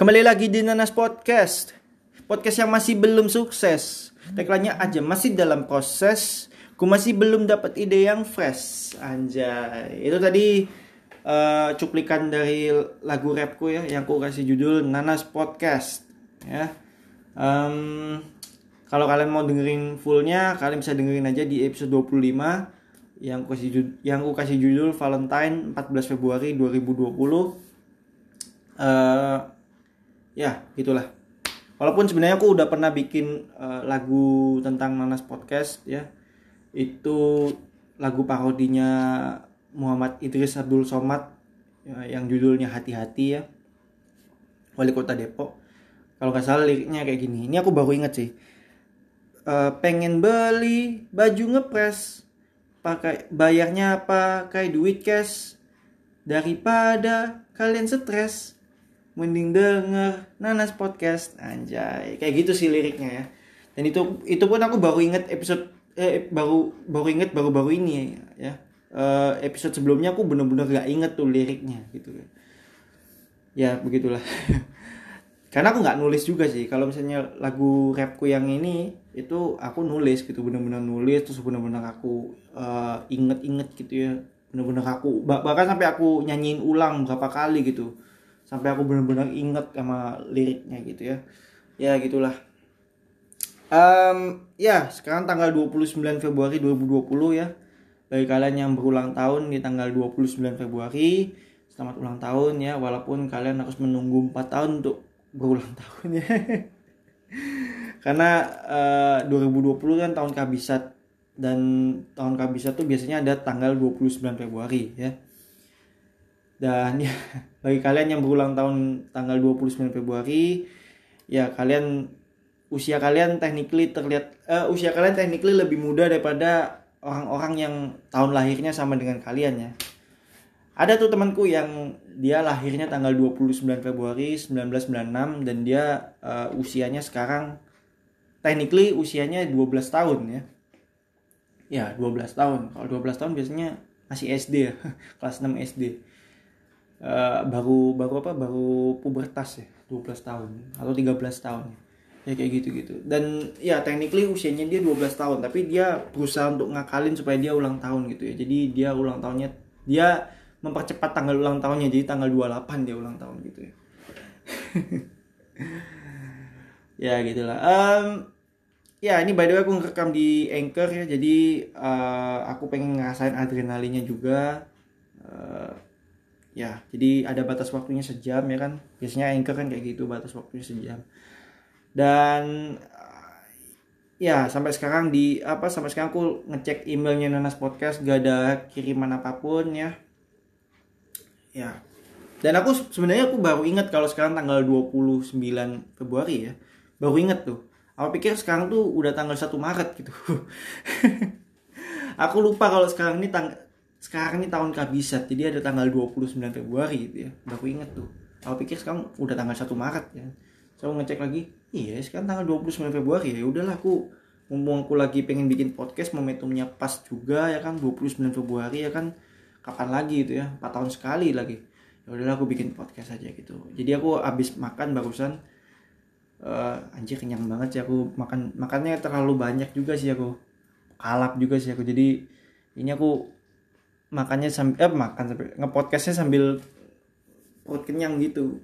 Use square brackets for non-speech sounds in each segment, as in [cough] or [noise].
Kembali lagi di Nanas Podcast. Podcast yang masih belum sukses. Tagline-nya aja masih dalam proses. Ku masih belum dapat ide yang fresh. Anjay. Itu tadi uh, cuplikan dari lagu rapku ya Yang ku kasih judul Nanas Podcast ya. Um, Kalau kalian mau dengerin fullnya Kalian bisa dengerin aja di episode 25 yang ku kasih judul, yang ku kasih judul Valentine 14 Februari 2020 uh, ya gitulah. Walaupun sebenarnya aku udah pernah bikin uh, lagu tentang Nanas podcast ya. Itu lagu parodinya Muhammad Idris Abdul Somad ya, yang judulnya hati-hati ya. Wali kota Depok. Kalau nggak salah liriknya kayak gini. Ini aku baru inget sih. Uh, pengen beli baju ngepres pakai bayarnya pakai duit cash daripada kalian stres mending denger. Nanas podcast. Anjay. Kayak gitu sih liriknya ya. Dan itu itu pun aku baru inget episode eh baru baru inget baru-baru ini ya. Uh, episode sebelumnya aku bener-bener gak inget tuh liriknya gitu ya begitulah. [laughs] Karena aku nggak nulis juga sih. Kalau misalnya lagu rapku yang ini itu aku nulis gitu. Bener-bener nulis terus bener-bener aku uh, inget-inget gitu ya. Bener-bener aku bahkan sampai aku nyanyiin ulang berapa kali gitu sampai aku benar-benar inget sama liriknya gitu ya. Ya gitulah. Um, ya sekarang tanggal 29 Februari 2020 ya. Bagi kalian yang berulang tahun di tanggal 29 Februari selamat ulang tahun ya. Walaupun kalian harus menunggu 4 tahun untuk berulang [laughs] tahun ya. Karena uh, 2020 kan tahun kabisat dan tahun kabisat tuh biasanya ada tanggal 29 Februari ya dan ya bagi kalian yang berulang tahun tanggal 29 Februari ya kalian usia kalian technically terlihat uh, usia kalian technically lebih muda daripada orang-orang yang tahun lahirnya sama dengan kalian ya. Ada tuh temanku yang dia lahirnya tanggal 29 Februari 1996 dan dia uh, usianya sekarang technically usianya 12 tahun ya. Ya, 12 tahun. Kalau 12 tahun biasanya masih SD ya, [laughs] kelas 6 SD uh, baru baru apa? Baru pubertas ya 12 tahun atau 13 tahun. Ya kayak gitu gitu dan ya technically usianya dia 12 tahun tapi dia berusaha untuk ngakalin supaya dia ulang tahun gitu ya. Jadi dia ulang tahunnya dia mempercepat tanggal ulang tahunnya. Jadi tanggal 28 dia ulang tahun gitu ya. [laughs] Ya gitulah. Um, ya ini by the way aku ngerekam di anchor ya. Jadi uh, aku pengen ngerasain adrenalinnya juga. Uh, ya jadi ada batas waktunya sejam ya kan? Biasanya anchor kan kayak gitu batas waktunya sejam. Dan ya sampai sekarang di apa sampai sekarang aku ngecek emailnya Nanas Podcast gak ada kiriman apa pun ya. Ya. Dan aku sebenarnya aku baru ingat kalau sekarang tanggal 29 Februari ya. Baru ingat tuh. Aku pikir sekarang tuh udah tanggal 1 Maret gitu. [laughs] Aku lupa kalau sekarang ini tang sekarang ini tahun kabisat jadi ada tanggal 29 Februari gitu ya. Baru inget tuh. Aku pikir sekarang udah tanggal 1 Maret ya. Saya ngecek lagi iya sekarang tanggal 29 Februari ya. Udahlah aku mumpung aku lagi pengen bikin podcast momentumnya pas juga ya kan 29 Februari ya kan. Kapan lagi itu ya 4 tahun sekali lagi. Ya udahlah aku bikin podcast aja gitu. Jadi aku habis makan barusan uh, anjir kenyang banget sih aku makan. Makannya terlalu banyak juga sih aku. Kalap juga sih aku. Jadi ini aku makannya sambil eh makan sampai ngepodcastnya sambil perut kenyang gitu.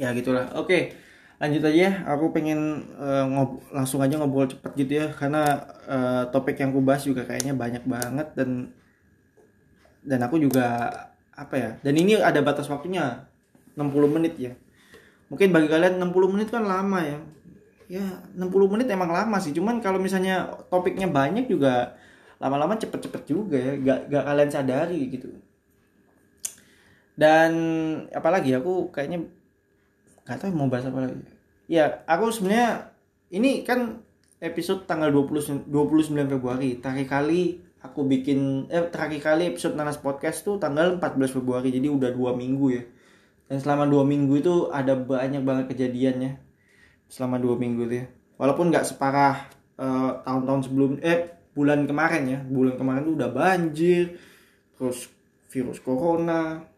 Ya gitulah. Oke lanjut aja ya. Aku pengen uh, ngob langsung aja ngobrol cepet gitu ya karena uh, topik yang aku bahas juga kayaknya banyak banget dan dan aku juga apa ya dan ini ada batas waktunya 60 menit ya. Mungkin bagi kalian 60 menit kan lama ya. Ya 60 menit emang lama sih. Cuman kalau misalnya topiknya banyak juga lama-lama cepet-cepet juga ya gak, gak kalian sadari gitu. Dan apalagi aku kayaknya gak tahu mau bahas apa lagi. Ya aku sebenarnya ini kan episode tanggal 20 29 Februari. Terakhir kali aku bikin eh terakhir kali episode Nanas Podcast tuh tanggal 14 Februari jadi udah dua minggu ya. Dan selama dua minggu itu ada banyak banget kejadiannya. Selama dua minggu tuh ya. Walaupun nggak separah eh, tahun-tahun uh, sebelum eh bulan kemarin ya. Bulan kemarin tuh udah banjir terus virus corona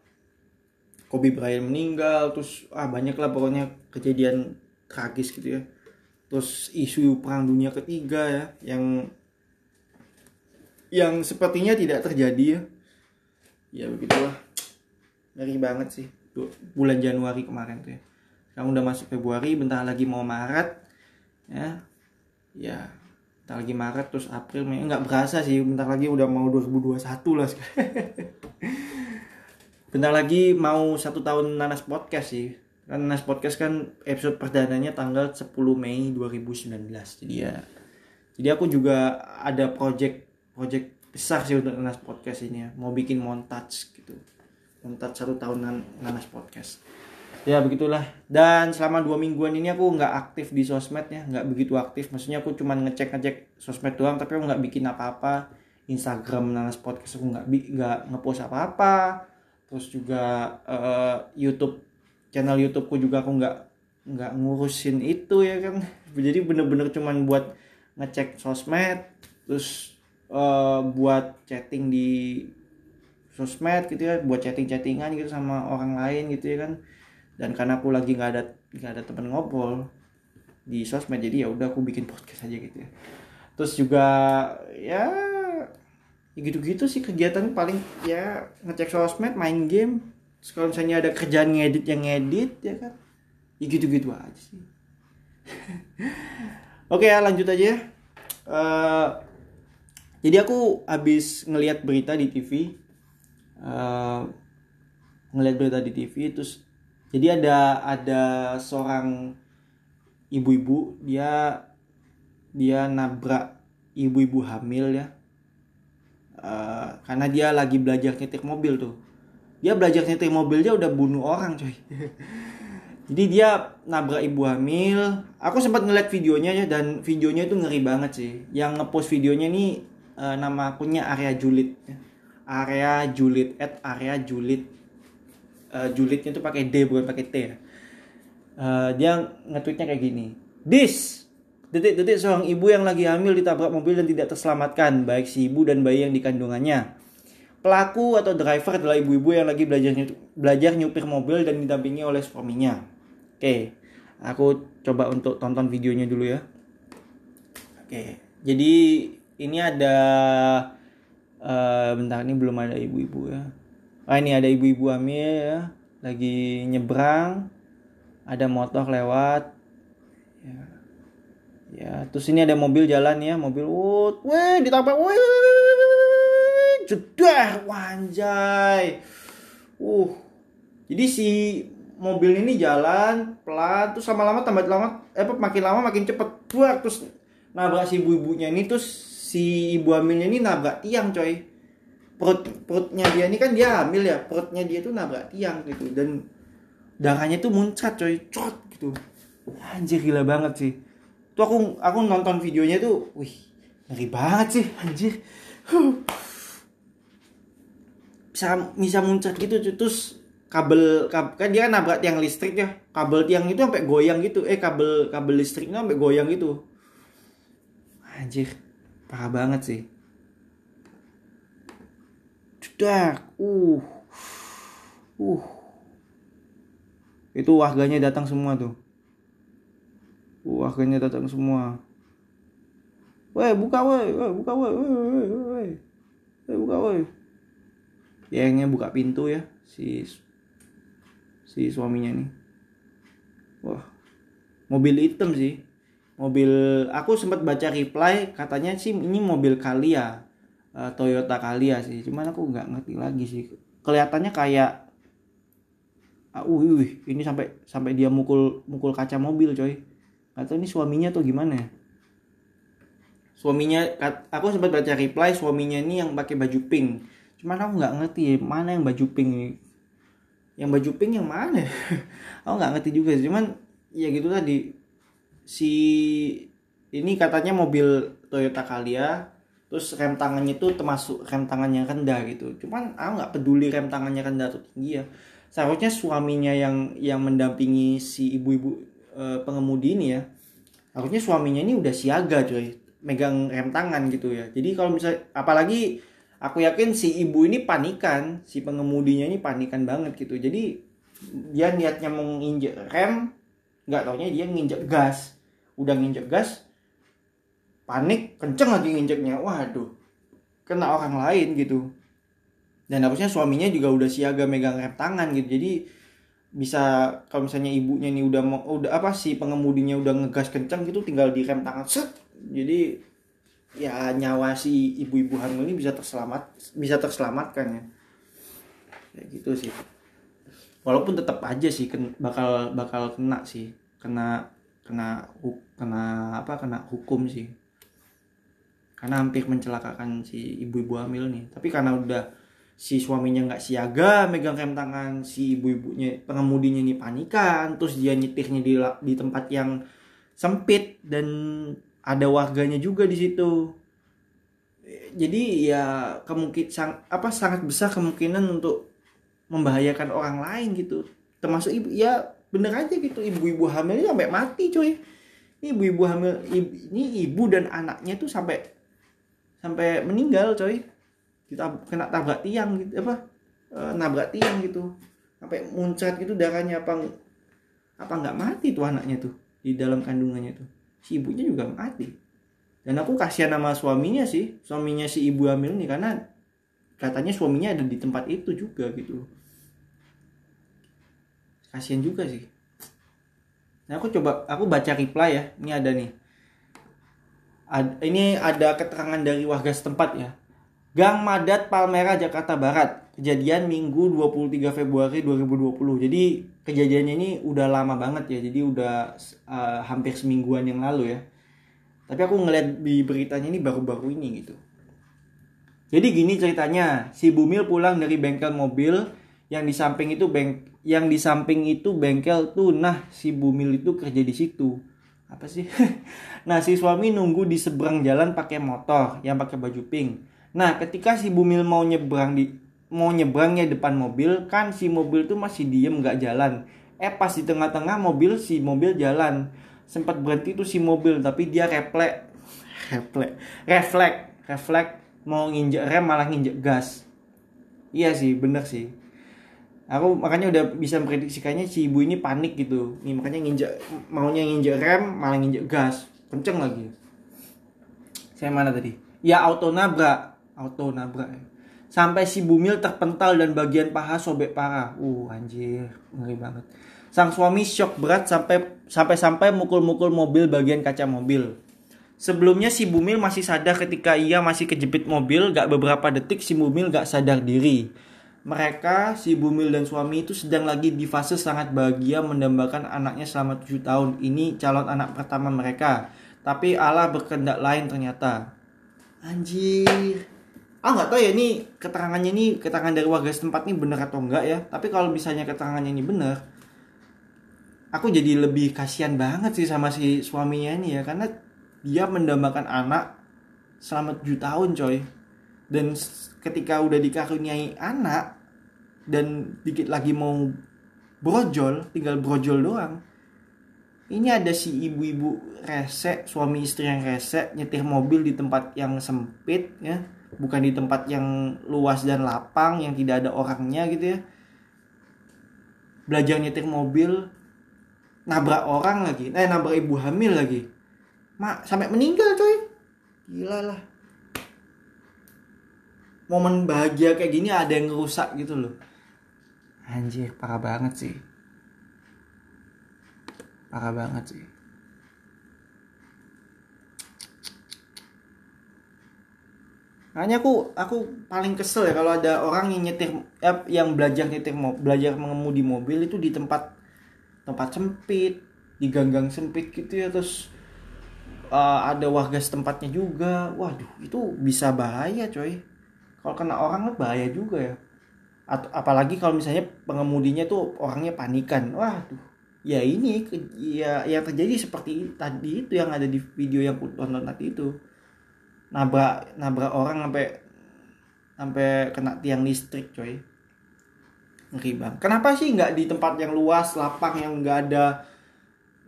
Kobe Bryant meninggal terus ah banyak lah pokoknya kejadian tragis gitu ya. Terus isu perang dunia ketiga ya yang yang sepertinya tidak terjadi ya. Ya begitulah. Ngeri banget sih bulan Januari kemarin tuh ya. Sekarang udah masuk Februari bentar lagi mau Maret ya. Ya bentar lagi Maret terus April Mei. Nggak berasa sih bentar lagi udah mau 2021 lah [laughs] bentar lagi mau satu tahun Nanas Podcast sih. Kan Nanas Podcast kan episode perdananya tanggal 10 Mei 2019 jadi ya jadi aku juga ada project project besar sih untuk Nanas Podcast ini ya. Mau bikin montage gitu. Montage satu tahunan Nanas Podcast ya begitulah. Dan selama dua mingguan ini aku nggak aktif di sosmed ya nggak begitu aktif. Maksudnya aku cuma ngecek ngecek sosmed doang tapi aku nggak bikin apa-apa. Instagram Nanas Podcast aku nggak nggak ngepost apa-apa. Terus juga uh, YouTube channel YouTubeku juga aku nggak nggak ngurusin itu ya kan? [laughs] Jadi bener-bener cuman buat ngecek sosmed terus uh, buat chatting di sosmed gitu ya buat chatting-chattingan gitu sama orang lain gitu ya kan dan karena aku lagi nggak ada nggak ada teman ngobrol di sosmed jadi ya udah aku bikin podcast aja gitu ya. Terus juga ya ya gitu-gitu sih kegiatan paling ya ngecek sosmed main game. Terus kalau misalnya ada kerjaan ngedit yang ngedit ya kan? Ya gitu-gitu aja sih. [laughs] Oke ya lanjut aja uh, jadi aku habis ngelihat berita di TV uh, ngelihat berita di TV terus jadi ada ada seorang ibu-ibu dia dia nabrak ibu-ibu hamil ya. Uh, karena dia lagi belajar nyetir mobil tuh. Dia belajar nyetir mobil dia udah bunuh orang coy. [laughs] Jadi dia nabrak ibu hamil. Aku sempat ngeliat videonya ya dan videonya itu ngeri banget sih. Yang ngepost videonya ini uh, nama akunnya area Julit area Julit at area Julit uh, Julitnya tuh pakai D bukan pakai T ya uh, dia nge-tweetnya kayak gini this Detik-detik seorang ibu yang lagi hamil ditabrak mobil dan tidak terselamatkan, baik si ibu dan bayi yang dikandungannya. Pelaku atau driver adalah ibu-ibu yang lagi belajar belajar nyupir mobil dan didampingi oleh suaminya. Oke, aku coba untuk tonton videonya dulu ya. Oke, jadi ini ada uh, bentar ini belum ada ibu-ibu ya. Ah ini ada ibu-ibu hamil ya, lagi nyebrang, ada motor lewat. Ya. Ya terus ini ada mobil jalan ya. Mobil wut weh ditabrak weh jedah wanjay uh. Jadi si mobil ini jalan pelan terus lama-lama tambah lama eh makin lama makin cepet. Buat terus nabrak si ibu-ibunya ini terus si ibu hamilnya ini nabrak tiang coy perut perutnya dia ini kan dia hamil ya perutnya dia tuh nabrak tiang gitu dan darahnya tuh muncrat coy cot gitu. Anjir gila banget sih. Tuh aku aku nonton videonya tuh wih ngeri banget sih anjir. [sighs] Bisa bisa muncrat gitu terus kabel, kabel kan dia kan nabrak tiang listrik ya kabel tiang itu sampai goyang gitu eh kabel kabel listriknya sampai goyang gitu. Anjir parah banget sih sudah uh uh itu warganya datang semua tuh Uh, akhirnya datang semua. Woi, buka woi, woi, buka woi, woi, woi, woi. Woi, buka woi. Yengnya buka pintu ya si si suaminya nih. Wah. Mobil hitam sih. Mobil aku sempat baca reply katanya sih ini mobil Kalia. Uh, Toyota Kalia sih. Cuman aku nggak ngerti lagi sih. Kelihatannya kayak uh, wih, ini sampai sampai dia mukul mukul kaca mobil coy. Atau ini suaminya tuh gimana ya. Suaminya aku sempat baca reply suaminya ini yang pakai baju pink. Cuman aku nggak ngerti mana yang baju pink yang baju pink yang mana? [laughs] Aku nggak ngerti juga cuman ya gitu tadi. Si ini katanya mobil Toyota Calya terus rem tangannya itu termasuk rem tangannya rendah gitu. Cuman aku nggak peduli rem tangannya rendah atau tinggi ya. Seharusnya suaminya yang yang mendampingi si ibu-ibu uh, pengemudi ini ya. Harusnya suaminya ini udah siaga coy megang rem tangan gitu ya. Jadi kalau misalnya apalagi aku yakin si ibu ini panikan si pengemudinya ini panikan banget gitu. Jadi dia niatnya mau nginjek rem nggak taunya dia nginjek gas. Udah nginjek gas panik kenceng lagi nginjeknya. Waduh kena orang lain gitu. Dan harusnya suaminya juga udah siaga megang rem tangan gitu. Jadi bisa kalau misalnya ibunya nih udah mau udah apa sih pengemudinya udah ngegas kenceng gitu tinggal di rem tangan set. Jadi ya nyawa si ibu-ibu hamil ini bisa terselamat bisa terselamatkan ya. Kayak gitu sih. Walaupun tetap aja sih ken, bakal bakal kena sih. Kena kena kena apa kena hukum sih karena hampir mencelakakan si ibu-ibu hamil nih. Tapi karena udah si suaminya nggak siaga megang rem tangan si ibu-ibunya pengemudinya ini panikan terus dia nyetirnya di di tempat yang sempit dan ada warganya juga di situ. Jadi ya kemungkin sang, apa sangat besar kemungkinan untuk membahayakan orang lain gitu. Termasuk ibu ya bener aja gitu ibu-ibu hamil sampai mati coy ini ibu-ibu hamil ini ibu dan anaknya tuh sampai sampai meninggal coy. Kita kena tabrak tiang gitu apa e, nabrak tiang gitu. Sampai muncrat gitu darahnya apa apa nggak mati tuh anaknya tuh di dalam kandungannya tuh. Si ibunya juga mati. Dan aku kasihan sama suaminya sih suaminya si ibu hamil nih karena katanya suaminya ada di tempat itu juga gitu. Kasihan juga sih. Nah aku coba aku baca reply ya ini ada nih Ad, ini ada keterangan dari warga setempat ya Gang Madat Palmera Jakarta Barat. Kejadian Minggu 23 Februari 2020. Jadi kejadiannya ini udah lama banget ya. Jadi udah uh, hampir semingguan yang lalu ya. Tapi aku ngeliat di beritanya ini baru-baru ini gitu. Jadi gini ceritanya, si Bumil pulang dari bengkel mobil yang di samping itu beng yang di samping itu bengkel tuh nah si Bumil itu kerja di situ. Apa sih? [laughs] nah, si suami nunggu di seberang jalan pakai motor yang pakai baju pink Nah, ketika si Bumil mau nyebrang di mau nyebrangnya depan mobil, kan si mobil tuh masih diem nggak jalan. Eh pas di tengah-tengah mobil si mobil jalan. Sempat berhenti tuh si mobil, tapi dia refleks [laughs] refleks refleks refleks mau nginjek rem malah nginjek gas. Iya sih, bener sih. Aku makanya udah bisa memprediksikannya si ibu ini panik gitu. Nih makanya nginjek maunya nginjek rem malah nginjek gas. Kenceng lagi. Saya mana tadi? Ya auto nabrak auto nabrak ya. Sampai si Bumil terpental dan bagian paha sobek parah. Uh, anjir, ngeri banget. Sang suami shock berat sampai sampai sampai mukul-mukul mobil bagian kaca mobil. Sebelumnya si Bumil masih sadar ketika ia masih kejepit mobil, gak beberapa detik si Bumil gak sadar diri. Mereka, si Bumil dan suami itu sedang lagi di fase sangat bahagia mendambakan anaknya selama 7 tahun. Ini calon anak pertama mereka. Tapi Allah berkendak lain ternyata. Anjir ah nggak tahu ya ini keterangannya ini keterangan dari warga setempat ini benar atau enggak ya tapi kalau misalnya keterangannya ini benar aku jadi lebih kasihan banget sih sama si suaminya ini ya karena dia mendambakan anak selama 7 tahun coy dan ketika udah dikaruniai anak dan dikit lagi mau brojol tinggal brojol doang. Ini ada si ibu-ibu rese suami istri yang rese nyetir mobil di tempat yang sempit ya. Bukan di tempat yang luas dan lapang yang tidak ada orangnya gitu ya. Belajar nyetir mobil nabrak orang lagi eh nabrak ibu hamil lagi. Mak sampai meninggal coy. Gila lah momen bahagia kayak gini ada yang ngerusak gitu loh anjir parah banget sih parah banget sih Makanya aku aku paling kesel ya kalau ada orang yang nyetir ya, yang belajar nyetir belajar mengemudi mobil itu di tempat tempat sempit, di ganggang sempit gitu ya terus uh, ada warga setempatnya juga. Waduh, itu bisa bahaya, coy. Kalau kena orang kan bahaya juga ya. Atau apalagi kalau misalnya pengemudinya tuh orangnya panikan. Waduh. Ya ini ya yang terjadi seperti tadi itu yang ada di video yang tonton tadi itu nabrak nabrak orang sampai sampai kena tiang listrik coy ngeri bang kenapa sih nggak di tempat yang luas lapang yang nggak ada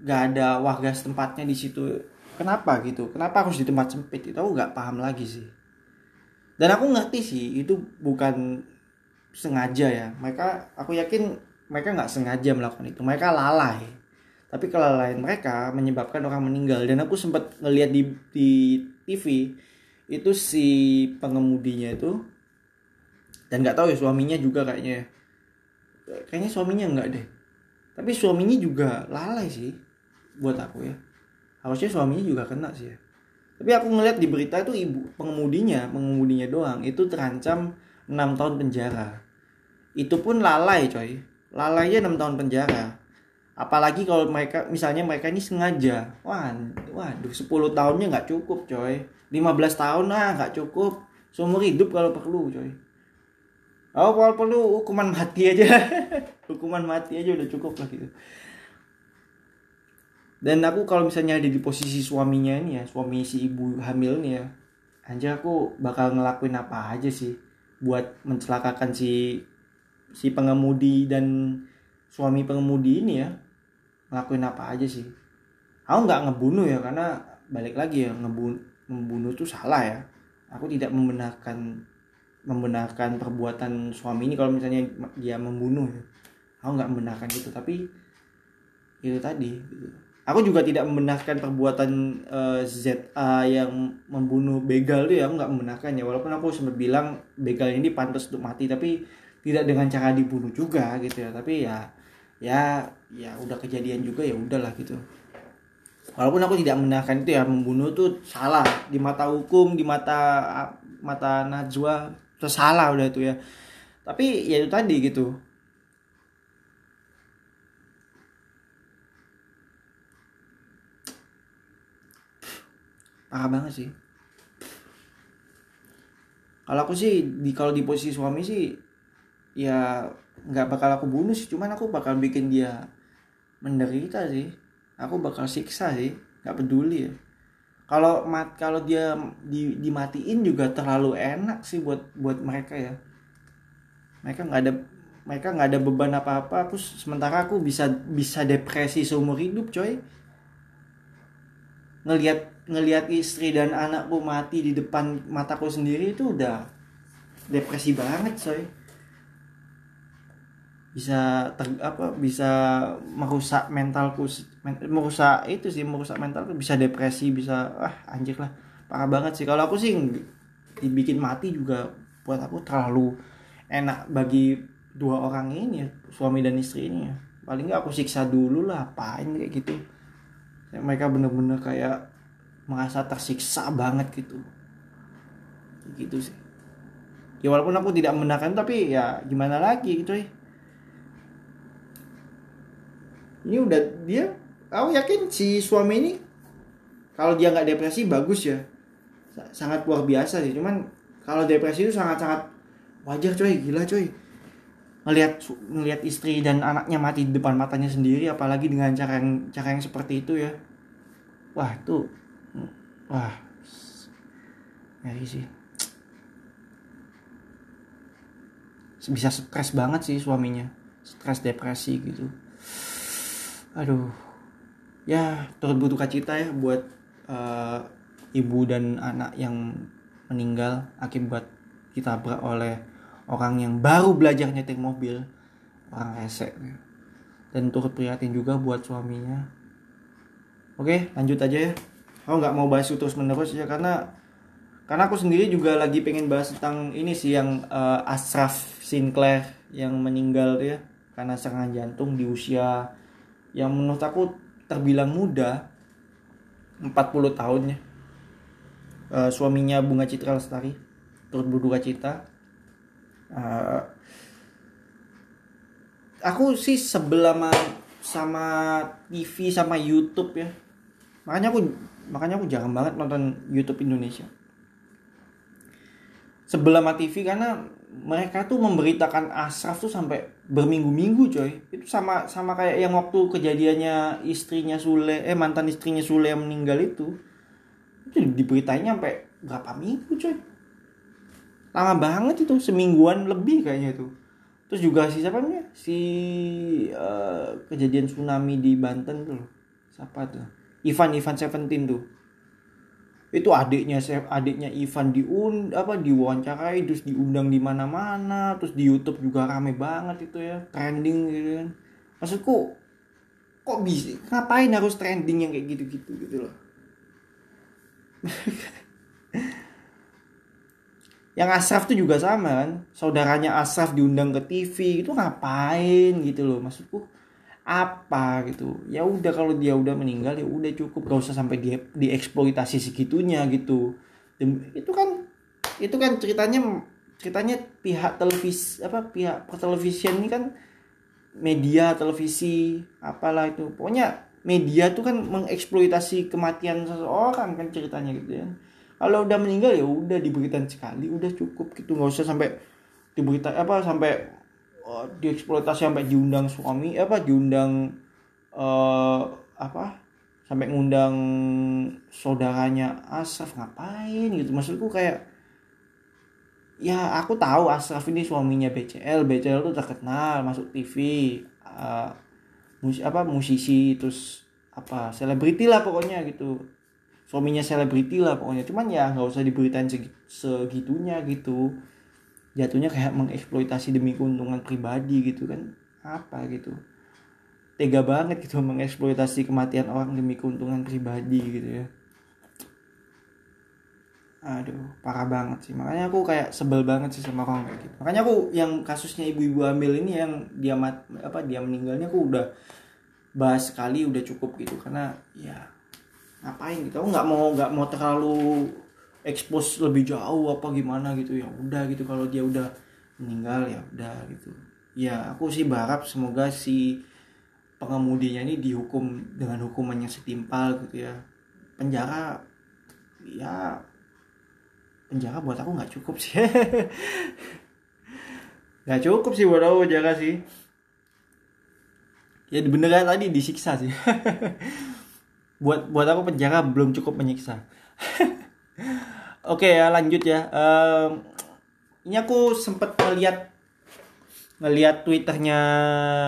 nggak ada warga setempatnya di situ kenapa gitu kenapa harus di tempat sempit itu aku nggak paham lagi sih dan aku ngerti sih itu bukan sengaja ya. Mereka aku yakin mereka nggak sengaja melakukan itu. Mereka lalai. Tapi kelalaian mereka menyebabkan orang meninggal. Dan aku sempat ngelihat di di TV itu si pengemudinya itu dan nggak tahu ya suaminya juga kayaknya. Kayaknya suaminya nggak deh. Tapi suaminya juga lalai sih buat aku ya. Harusnya suaminya juga kena sih ya tapi aku ngeliat di berita itu ibu pengemudinya pengemudinya doang itu terancam 6 tahun penjara. Itu pun lalai coy. Lalainya 6 tahun penjara. Apalagi kalau mereka misalnya mereka ini sengaja. Wah waduh 10 tahunnya nggak cukup coy. 15 tahun lah nggak cukup. Seumur hidup kalau perlu coy. Oh kalau perlu hukuman mati aja. [laughs] Hukuman mati aja udah cukup lah gitu dan aku kalau misalnya ada di posisi suaminya ini ya suami si ibu hamil nih ya anjir aku bakal ngelakuin apa aja sih buat mencelakakan si si pengemudi dan suami pengemudi ini ya? Ngelakuin apa aja sih? Aku nggak ngebunuh ya karena balik lagi ya ngebunuh membunuh itu salah ya. Aku tidak membenarkan membenarkan perbuatan suami ini kalau misalnya dia membunuh ya. Aku nggak membenarkan itu tapi itu tadi gitu aku juga tidak membenarkan perbuatan uh, eh, ZA yang membunuh begal itu ya aku nggak membenarkan ya. Walaupun aku sempat bilang begal ini pantas untuk mati tapi tidak dengan cara dibunuh juga gitu ya. Tapi ya ya ya udah kejadian juga ya udahlah gitu. Walaupun aku tidak membenarkan itu ya membunuh itu salah. Di mata hukum di mata mata Najwa itu salah udah itu ya. Tapi ya itu tadi gitu parah banget sih. Kalau aku sih di kalau di posisi suami sih ya nggak bakal aku bunuh sih. Cuman aku bakal bikin dia menderita sih. Aku bakal siksa sih. Nggak peduli ya. Kalau mat kalau dia di, dimatiin juga terlalu enak sih buat buat mereka ya. Mereka nggak ada mereka nggak ada beban apa apa aku sementara aku bisa bisa depresi seumur hidup coy ngelihat ngelihat istri dan anakku mati di depan mataku sendiri itu udah depresi banget coy. Bisa ter, apa bisa merusak mentalku merusak itu sih merusak mentalku. Bisa depresi bisa ah anjir lah. Parah banget sih. Kalau aku sih dibikin mati juga buat aku terlalu enak bagi dua orang ini ya, suami dan istri ini ya. Paling nggak aku siksa dulu lah apain kayak gitu mereka bener-bener kayak merasa tersiksa banget gitu. Gitu sih. Ya walaupun aku tidak menangkan tapi ya gimana lagi gitu ya ini udah dia aku yakin si suami ini kalau dia nggak depresi bagus ya. Sangat luar biasa sih. Cuman kalau depresi itu sangat sangat wajar coy. Gila coy ngelihat ngelihat istri dan anaknya mati di depan matanya sendiri apalagi dengan cara yang cara yang seperti itu ya. Wah itu wah ngeri sih. Bisa stres banget sih suaminya. Stres depresi gitu. Aduh. Ya turut berduka cita ya buat uh, ibu dan anak yang meninggal akibat ditabrak oleh orang yang baru belajar nyetir mobil orang rese dan turut prihatin juga buat suaminya. Oke lanjut aja ya. Aku nggak mau bahas itu terus menerus ya karena karena aku sendiri juga lagi pengen bahas tentang ini sih yang uh, Ashraf Sinclair yang meninggal ya karena serangan jantung di usia yang menurut aku terbilang muda 40 tahunnya uh, suaminya Bunga Citra Lestari turut berduka cita uh, aku sih sebelah sama, TV sama YouTube ya. Makanya aku makanya aku jarang banget nonton YouTube Indonesia. Sebelah sama TV karena mereka tuh memberitakan Asraf tuh sampai berminggu-minggu coy. Itu sama sama kayak yang waktu kejadiannya istrinya Sule eh mantan istrinya Sule yang meninggal itu. Itu diberitainnya sampai berapa minggu coy lama banget itu semingguan lebih kayaknya itu. Terus juga si siapa nih si uh, kejadian tsunami di Banten tuh siapa tuh? Ivan Ivan Seventeen tuh. Itu adiknya adiknya Ivan diund apa diwawancarai terus diundang di mana-mana terus di YouTube juga rame banget itu ya trending gitu kan. Maksudku kok bisa ngapain harus trending yang kayak gitu-gitu gitu loh [laughs] yang Asraf tuh juga sama kan? Saudaranya Asraf diundang ke TV itu ngapain gitu loh? Maksudku apa gitu? Ya udah kalau dia udah meninggal ya udah cukup. Gak usah sampai dia dieksploitasi segitunya gitu. Dan itu kan itu kan ceritanya ceritanya pihak televisi apa pihak televisian ini kan media televisi apalah itu. Pokoknya media tuh kan mengeksploitasi kematian seseorang kan ceritanya gitu ya kalau udah meninggal ya udah diberikan sekali udah cukup gitu. Nggak usah sampai diberita apa sampai uh, dieksploitasi sampai diundang suami apa diundang uh, apa sampai ngundang saudaranya Asraf ngapain gitu? Maksudku kayak ya aku tahu Asraf ini suaminya BCL BCL tuh terkenal masuk TV uh, mus apa musisi terus apa selebriti lah pokoknya gitu suaminya selebriti lah pokoknya. Cuman ya nggak usah diberitain segitunya gitu. Jatuhnya kayak mengeksploitasi demi keuntungan pribadi gitu kan. Apa gitu? Tega banget gitu [laughs] mengeksploitasi kematian orang demi keuntungan pribadi gitu ya. Aduh parah banget sih. Makanya aku kayak sebel banget sih sama orang kayak gitu. Makanya aku yang kasusnya ibu-ibu hamil ini yang dia mat apa dia meninggalnya aku udah bahas sekali udah cukup gitu. Karena ya ngapain gitu? Aku nggak mau nggak mau terlalu expose lebih jauh apa gimana gitu. Ya udah gitu kalau dia udah meninggal ya udah gitu. Ya aku sih berharap semoga si pengemudinya ini dihukum dengan hukuman yang setimpal gitu ya. Penjara ya penjara buat aku nggak cukup sih. [laughs] Nggak cukup sih buat aku penjara sih. Ya beneran tadi disiksa sih [laughs] buat buat aku penjara belum cukup menyiksa [laughs] Oke ya lanjut ya. Um, ini aku sempat ngeliat ngeliat twitternya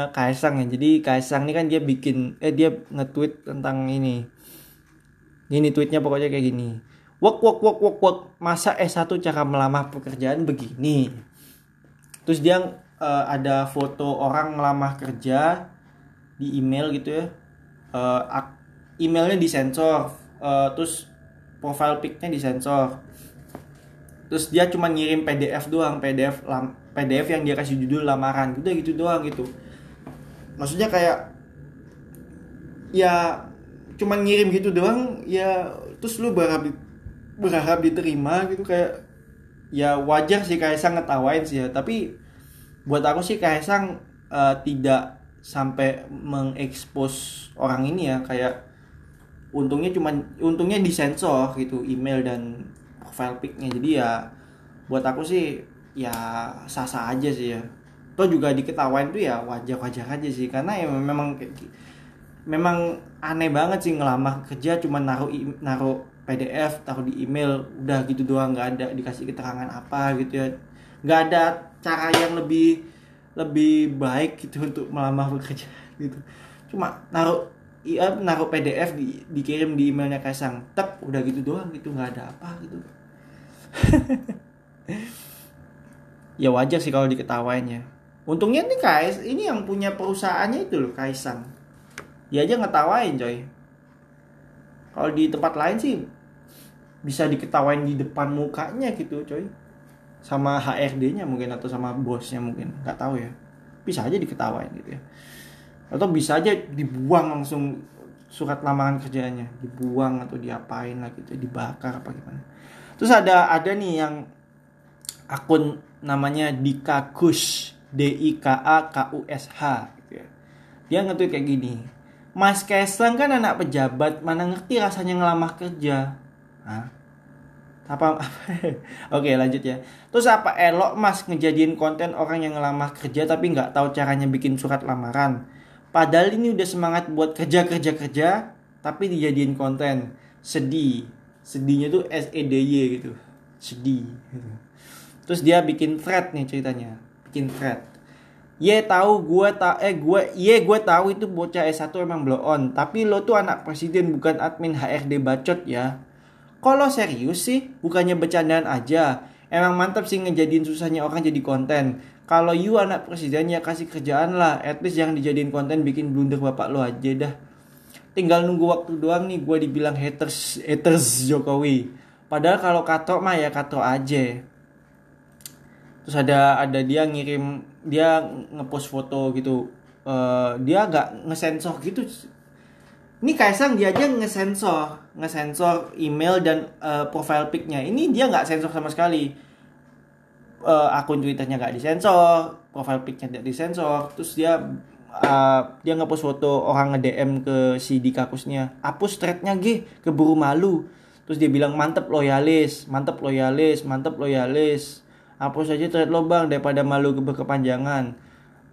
Kaisang ya. Jadi Kaisang ini kan dia bikin eh dia nge-tweet tentang ini. Ini tweetnya pokoknya kayak gini. Wok wok wok wok wok masa S1 cara melamar pekerjaan begini. Terus dia uh, ada foto orang melamar kerja di email gitu ya. Uh, emailnya disensor. Uh, terus profile picnya disensor terus dia cuma ngirim PDF doang PDF lam, PDF yang dia kasih judul lamaran udah gitu doang gitu maksudnya kayak ya cuma ngirim gitu doang ya terus lu berharap berharap diterima gitu kayak ya wajar sih Kaisang ngetawain sih ya tapi buat aku sih Kaisang uh, tidak sampai mengekspos orang ini ya kayak untungnya cuma untungnya disensor gitu email dan profile picnya. Jadi ya buat aku sih ya sah-sah aja sih ya. Toh juga diketawain tuh ya wajar-wajar aja sih karena ya memang memang aneh banget sih ngelamar kerja cuma naruh naruh PDF taruh di email udah gitu doang nggak ada dikasih keterangan apa gitu ya. Nggak ada cara yang lebih lebih baik gitu untuk melamar [laughs] kerja gitu. Cuma naruh iya naruh PDF di, dikirim di emailnya Kaisang. Tep udah gitu doang gitu nggak ada apa gitu. [laughs] Ya wajar sih kalau diketawain ya. Untungnya nih Kais ini yang punya perusahaannya itu loh Kaisang. Dia aja ngetawain coy. Kalau di tempat lain sih bisa diketawain di depan mukanya gitu coy. Sama HRD-nya mungkin atau sama bosnya mungkin nggak tahu ya. Bisa aja diketawain gitu ya atau bisa aja dibuang langsung surat lamaran kerjanya dibuang atau diapain lah gitu dibakar apa gimana terus ada ada nih yang akun namanya Dika Kush D I K A K U S H gitu ya. dia ngetweet kayak gini Mas Kaisang kan anak pejabat mana ngerti rasanya ngelamar kerja Hah? apa, [laughs] apa? oke lanjut ya terus apa elok mas ngejadiin konten orang yang ngelamar kerja tapi nggak tahu caranya bikin surat lamaran Padahal ini udah semangat buat kerja kerja kerja, tapi dijadiin konten. Sedih. Sedihnya tuh S E D Y gitu. Sedih. Gitu. Terus dia bikin thread nih ceritanya. Bikin thread. Ye tahu gue tak eh gue ye gue tahu itu bocah S1 emang blow on, tapi lo tuh anak presiden bukan admin HRD bacot ya. kalau serius sih bukannya bercandaan aja emang mantap sih ngejadiin susahnya orang jadi konten kalau you anak presiden ya kasih kerjaan lah. At least jangan dijadiin konten bikin blunder bapak lo aja dah. Tinggal nunggu waktu doang nih gue dibilang haters haters Jokowi. Padahal kalau kato mah ya kato aja. Terus ada ada dia ngirim dia ngepost foto gitu. Uh, dia nggak ngesensor gitu. Ini Kaisang dia aja ngesensor ngesensor email dan uh, profile picnya. Ini dia nggak sensor sama sekali uh, akun twitternya nggak disensor profile picnya tidak disensor terus dia uh, dia ngepost foto orang nge DM ke si Dikakusnya hapus threadnya g keburu malu. Terus dia bilang mantep loyalis. Mantep loyalis. Mantep loyalis. Hapus aja thread lo bang daripada malu berkepanjangan.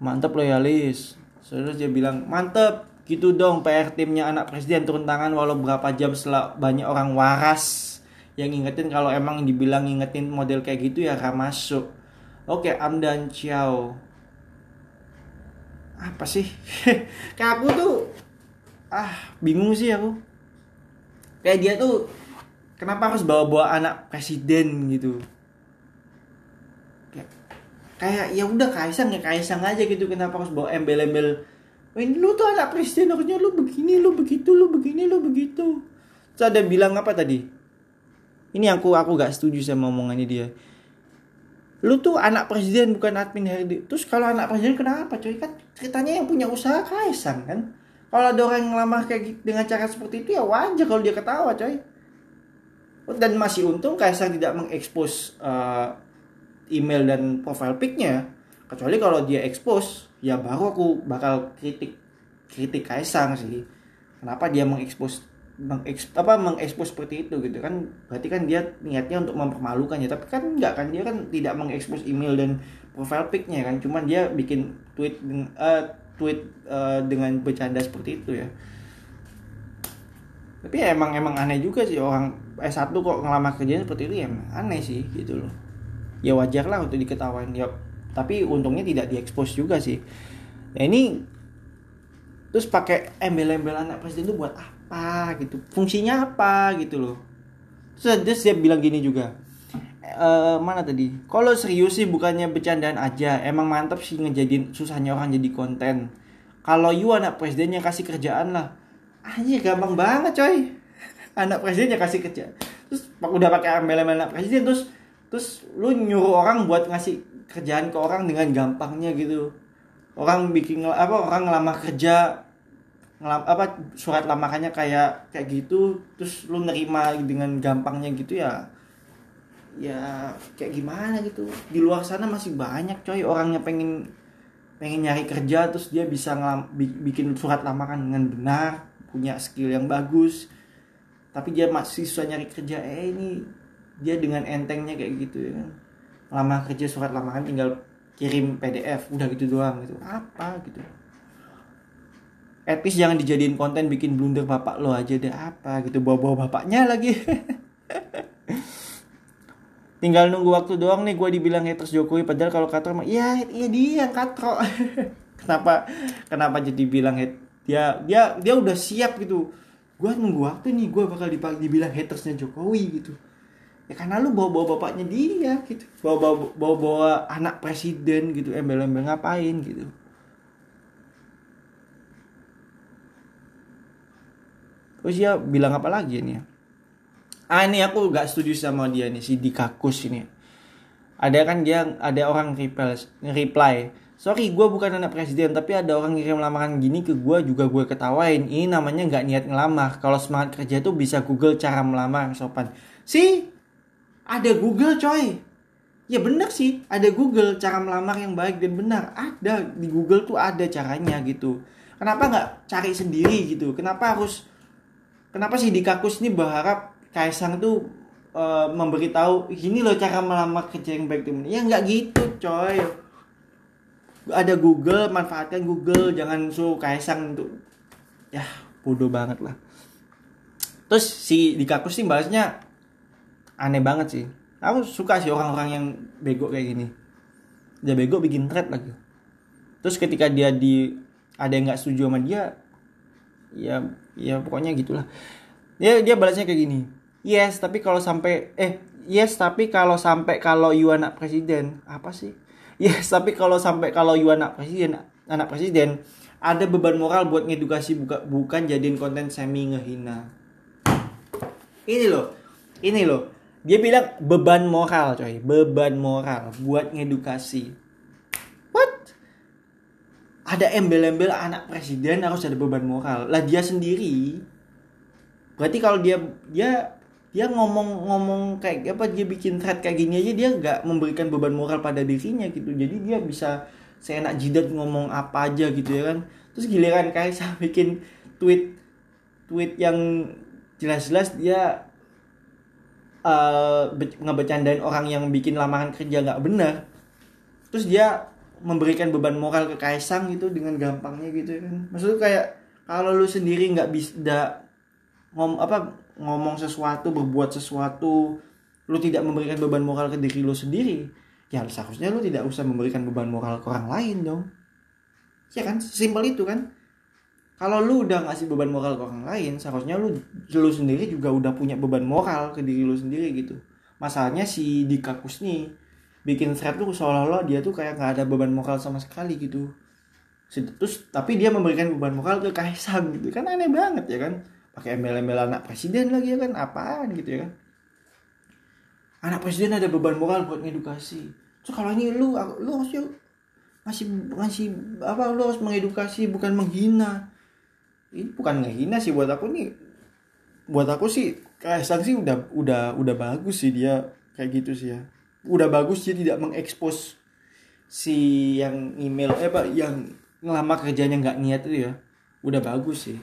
Mantep loyalis. Terus dia bilang mantep. Gitu dong PR timnya anak presiden turun tangan walau berapa jam setelah banyak orang waras yang ngingetin kalau emang dibilang ngingetin model kayak gitu ya gak masuk. Oke Amdan Ciao apa sih? [laughs] Kayak aku tuh ah bingung sih aku. Kayak dia tuh kenapa harus bawa-bawa anak presiden gitu? Kayak kayak ya udah kaisang ya kaisang aja gitu kenapa harus bawa embel-embel? Ini lu tuh anak presiden harusnya lu begini lu begitu lu begini lu begitu. Terus ada bilang apa tadi ini aku aku gak setuju sama omongannya dia. Lu tuh anak presiden bukan admin HRD terus kalau anak presiden kenapa coy? Kan ceritanya yang punya usaha kaisang kan? Kalau ada orang yang lama kayak gitu dengan cara seperti itu ya wajar kalau dia ketawa coy. Dan masih untung kaisang tidak mengekspos uh, email dan profile picnya. Kecuali kalau dia expose ya baru aku bakal kritik kritik Kaisang sih. Kenapa dia mengekspos mengekspos apa mengekspos seperti itu gitu kan. Berarti kan dia niatnya untuk mempermalukan ya tapi kan enggak kan dia kan tidak mengekspos email dan profile picnya kan. Cuman dia bikin tweet uh, tweet uh, dengan bercanda seperti itu ya. Tapi ya emang emang aneh juga sih orang S1 kok ngelamar kerjaan seperti itu. Ya aneh sih gitu loh. Ya wajar lah untuk diketawain. Ya tapi untungnya tidak diekspos juga sih. Nah ini terus pakai embel-embel anak presiden itu buat apa gitu. Fungsinya apa gitu loh. Terus, terus dia bilang gini juga. E, mana tadi? Kalau serius sih bukannya bercandaan aja. Emang mantap sih ngejadiin susahnya orang jadi konten. Kalau you anak presidennya kasih kerjaan lah. Aja gampang banget coy. [laughs] Anak presidennya kasih kerja. Terus udah pakai embel-embel anak presiden terus terus lu nyuruh orang buat ngasih kerjaan ke orang dengan gampangnya gitu. Orang bikin apa orang ngelamar kerja ngelam, apa surat lamarannya kayak kayak gitu terus lu nerima dengan gampangnya gitu ya ya kayak gimana gitu. Di luar sana masih banyak coy orangnya pengen pengen nyari kerja terus dia bisa ngelam, bikin surat lamaran dengan benar punya skill yang bagus. Tapi dia masih susah nyari kerja eh ini dia dengan entengnya kayak gitu ya. Lama kerja surat lamaran tinggal kirim PDF udah gitu doang gitu. Apa gitu etis jangan dijadiin konten bikin blunder bapak lo aja deh apa gitu bawa-bawa bapaknya lagi. [laughs] Tinggal nunggu waktu doang nih gue dibilang haters Jokowi padahal kalau katro mah iya iya dia katro. [laughs] Kenapa kenapa jadi bilang hate dia dia dia udah siap gitu. Gue nunggu waktu nih gue bakal dibilang hatersnya Jokowi gitu. Ya karena lu bawa bawa bapaknya dia gitu. Bawa bawa bawa, bawa anak presiden gitu embel-embel ngapain gitu terus dia bilang apa lagi nih ah ini aku gak setuju sama dia nih si Dikakus ini. Ada kan dia ada orang reply reply sorry gue bukan anak presiden tapi ada orang ngirim lamaran gini ke gue juga gue ketawain. Ini namanya nggak niat ngelamar. Kalau semangat kerja tuh bisa google cara melamar sopan. Sih ada Google coy. Ya bener sih ada Google cara melamar yang baik dan benar. Ada di Google tuh ada caranya gitu. Kenapa nggak cari sendiri gitu? Kenapa harus kenapa sih di kakus ini berharap Kaisang tuh uh, memberitahu gini loh cara melamar kerja yang baik dan ya nggak gitu coy. Ada Google manfaatkan Google. Jangan suruh Kaisang untuk ya bodoh banget lah. Terus si di kakus sih bahasnya aneh banget sih. Aku suka sih orang-orang yang bego kayak gini. Dia bego bikin thread lagi. Terus ketika dia di ada yang nggak setuju sama dia ya ya pokoknya gitulah. Dia dia balasnya kayak gini yes tapi kalau sampai eh yes tapi kalau sampai kalau you anak presiden. Apa sih? [laughs] Yes tapi kalau sampai kalau you anak presiden anak presiden ada beban moral buat ngedukasi buka, bukan jadiin konten semi ngehina. Ini loh ini loh. Dia bilang beban moral coy beban moral buat ngedukasi. What ada embel-embel anak presiden harus ada beban moral. Lah dia sendiri. Berarti kalau dia dia dia ngomong-ngomong kayak apa dia bikin thread kayak gini aja dia nggak memberikan beban moral pada dirinya gitu. Jadi dia bisa seenak jidat ngomong apa aja gitu ya kan. Terus giliran Kaisa [laughs] bikin tweet tweet yang jelas-jelas dia uh, ngebecandain orang yang bikin lamaran kerja nggak benar. Terus dia memberikan beban moral ke Kaisang gitu dengan gampangnya gitu kan. Maksudnya kayak kalau lu sendiri nggak bisa ngom apa ngomong sesuatu berbuat sesuatu lu tidak memberikan beban moral ke diri lu sendiri ya seharusnya lu tidak usah memberikan beban moral ke orang lain dong. Ya kan? Simpel itu kan. Kalau lu udah ngasih beban moral ke orang lain seharusnya lu lu sendiri juga udah punya beban moral ke diri lu sendiri gitu. Masalahnya si Dikakus nih bikin thread tuh seolah-olah dia tuh kayak nggak ada beban moral sama sekali gitu. Terus tapi dia memberikan beban moral ke Kaisang gitu. Kan aneh banget ya kan? Pakai embel-embel anak presiden lagi ya kan? Apaan gitu ya kan? Anak presiden ada beban moral buat ngedukasi. So kalau ini lu lu harusnya masih masih apa lu harus mengedukasi bukan menghina. Ini bukan ngehina sih buat aku nih. Buat aku sih Kaisang sih udah udah udah bagus sih dia kayak gitu sih ya udah bagus dia tidak mengekspos si yang email eh pak yang ngelamar kerjanya nggak niat itu ya. Udah bagus sih.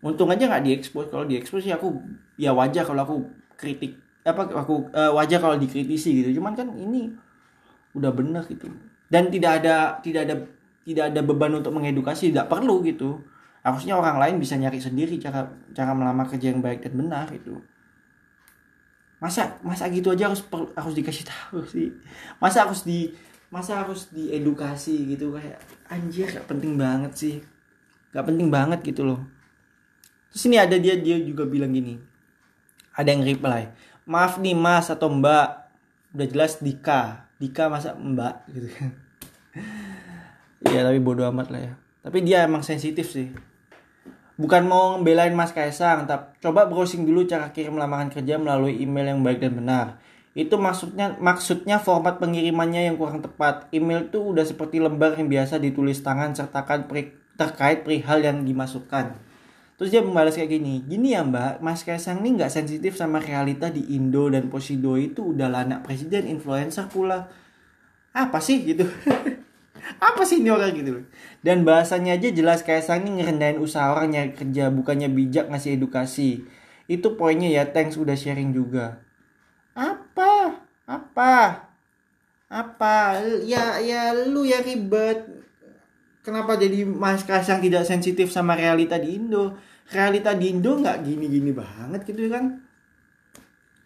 Untung aja nggak diekspos. Kalau diekspos sih aku ya wajar kalau aku kritik apa aku uh, wajar kalau dikritisi gitu. Cuman kan ini udah bener gitu. Dan tidak ada tidak ada tidak ada beban untuk mengedukasi tidak perlu gitu. Harusnya orang lain bisa nyari sendiri cara cara melamar kerja yang baik dan benar itu masa masa gitu aja harus harus dikasih tahu sih. Masa harus di masa harus diedukasi gitu kayak anjir gak penting banget sih. Gak penting banget gitu loh. Terus ini ada dia dia juga bilang gini. Ada yang reply maaf nih mas atau mbak udah jelas Dika. Dika masa mbak? Gitu kan. [laughs] Ya tapi bodoh amat lah ya. Tapi dia emang sensitif sih bukan mau ngebelain Mas Kaisang tapi coba browsing dulu cara kirim lamaran kerja melalui email yang baik dan benar. Itu maksudnya maksudnya format pengirimannya yang kurang tepat. Email tuh udah seperti lembar yang biasa ditulis tangan sertakan peri, terkait perihal yang dimasukkan. Terus dia membalas kayak gini gini ya mbak Mas Kaisang ini nggak sensitif sama realita di Indo dan Posido itu udah anak presiden influencer pula. Apa sih? gitu [laughs] apa sih ini orang gitu? Dan bahasanya aja jelas kayak saya ini ngerendahin usaha orang nyari kerja bukannya bijak ngasih edukasi. Itu poinnya ya thanks udah sharing juga. Apa? Apa? Apa? Ya ya lu ya ribet. Kenapa jadi mas kasang tidak sensitif sama realita di Indo? Realita di Indo nggak gini-gini banget gitu kan?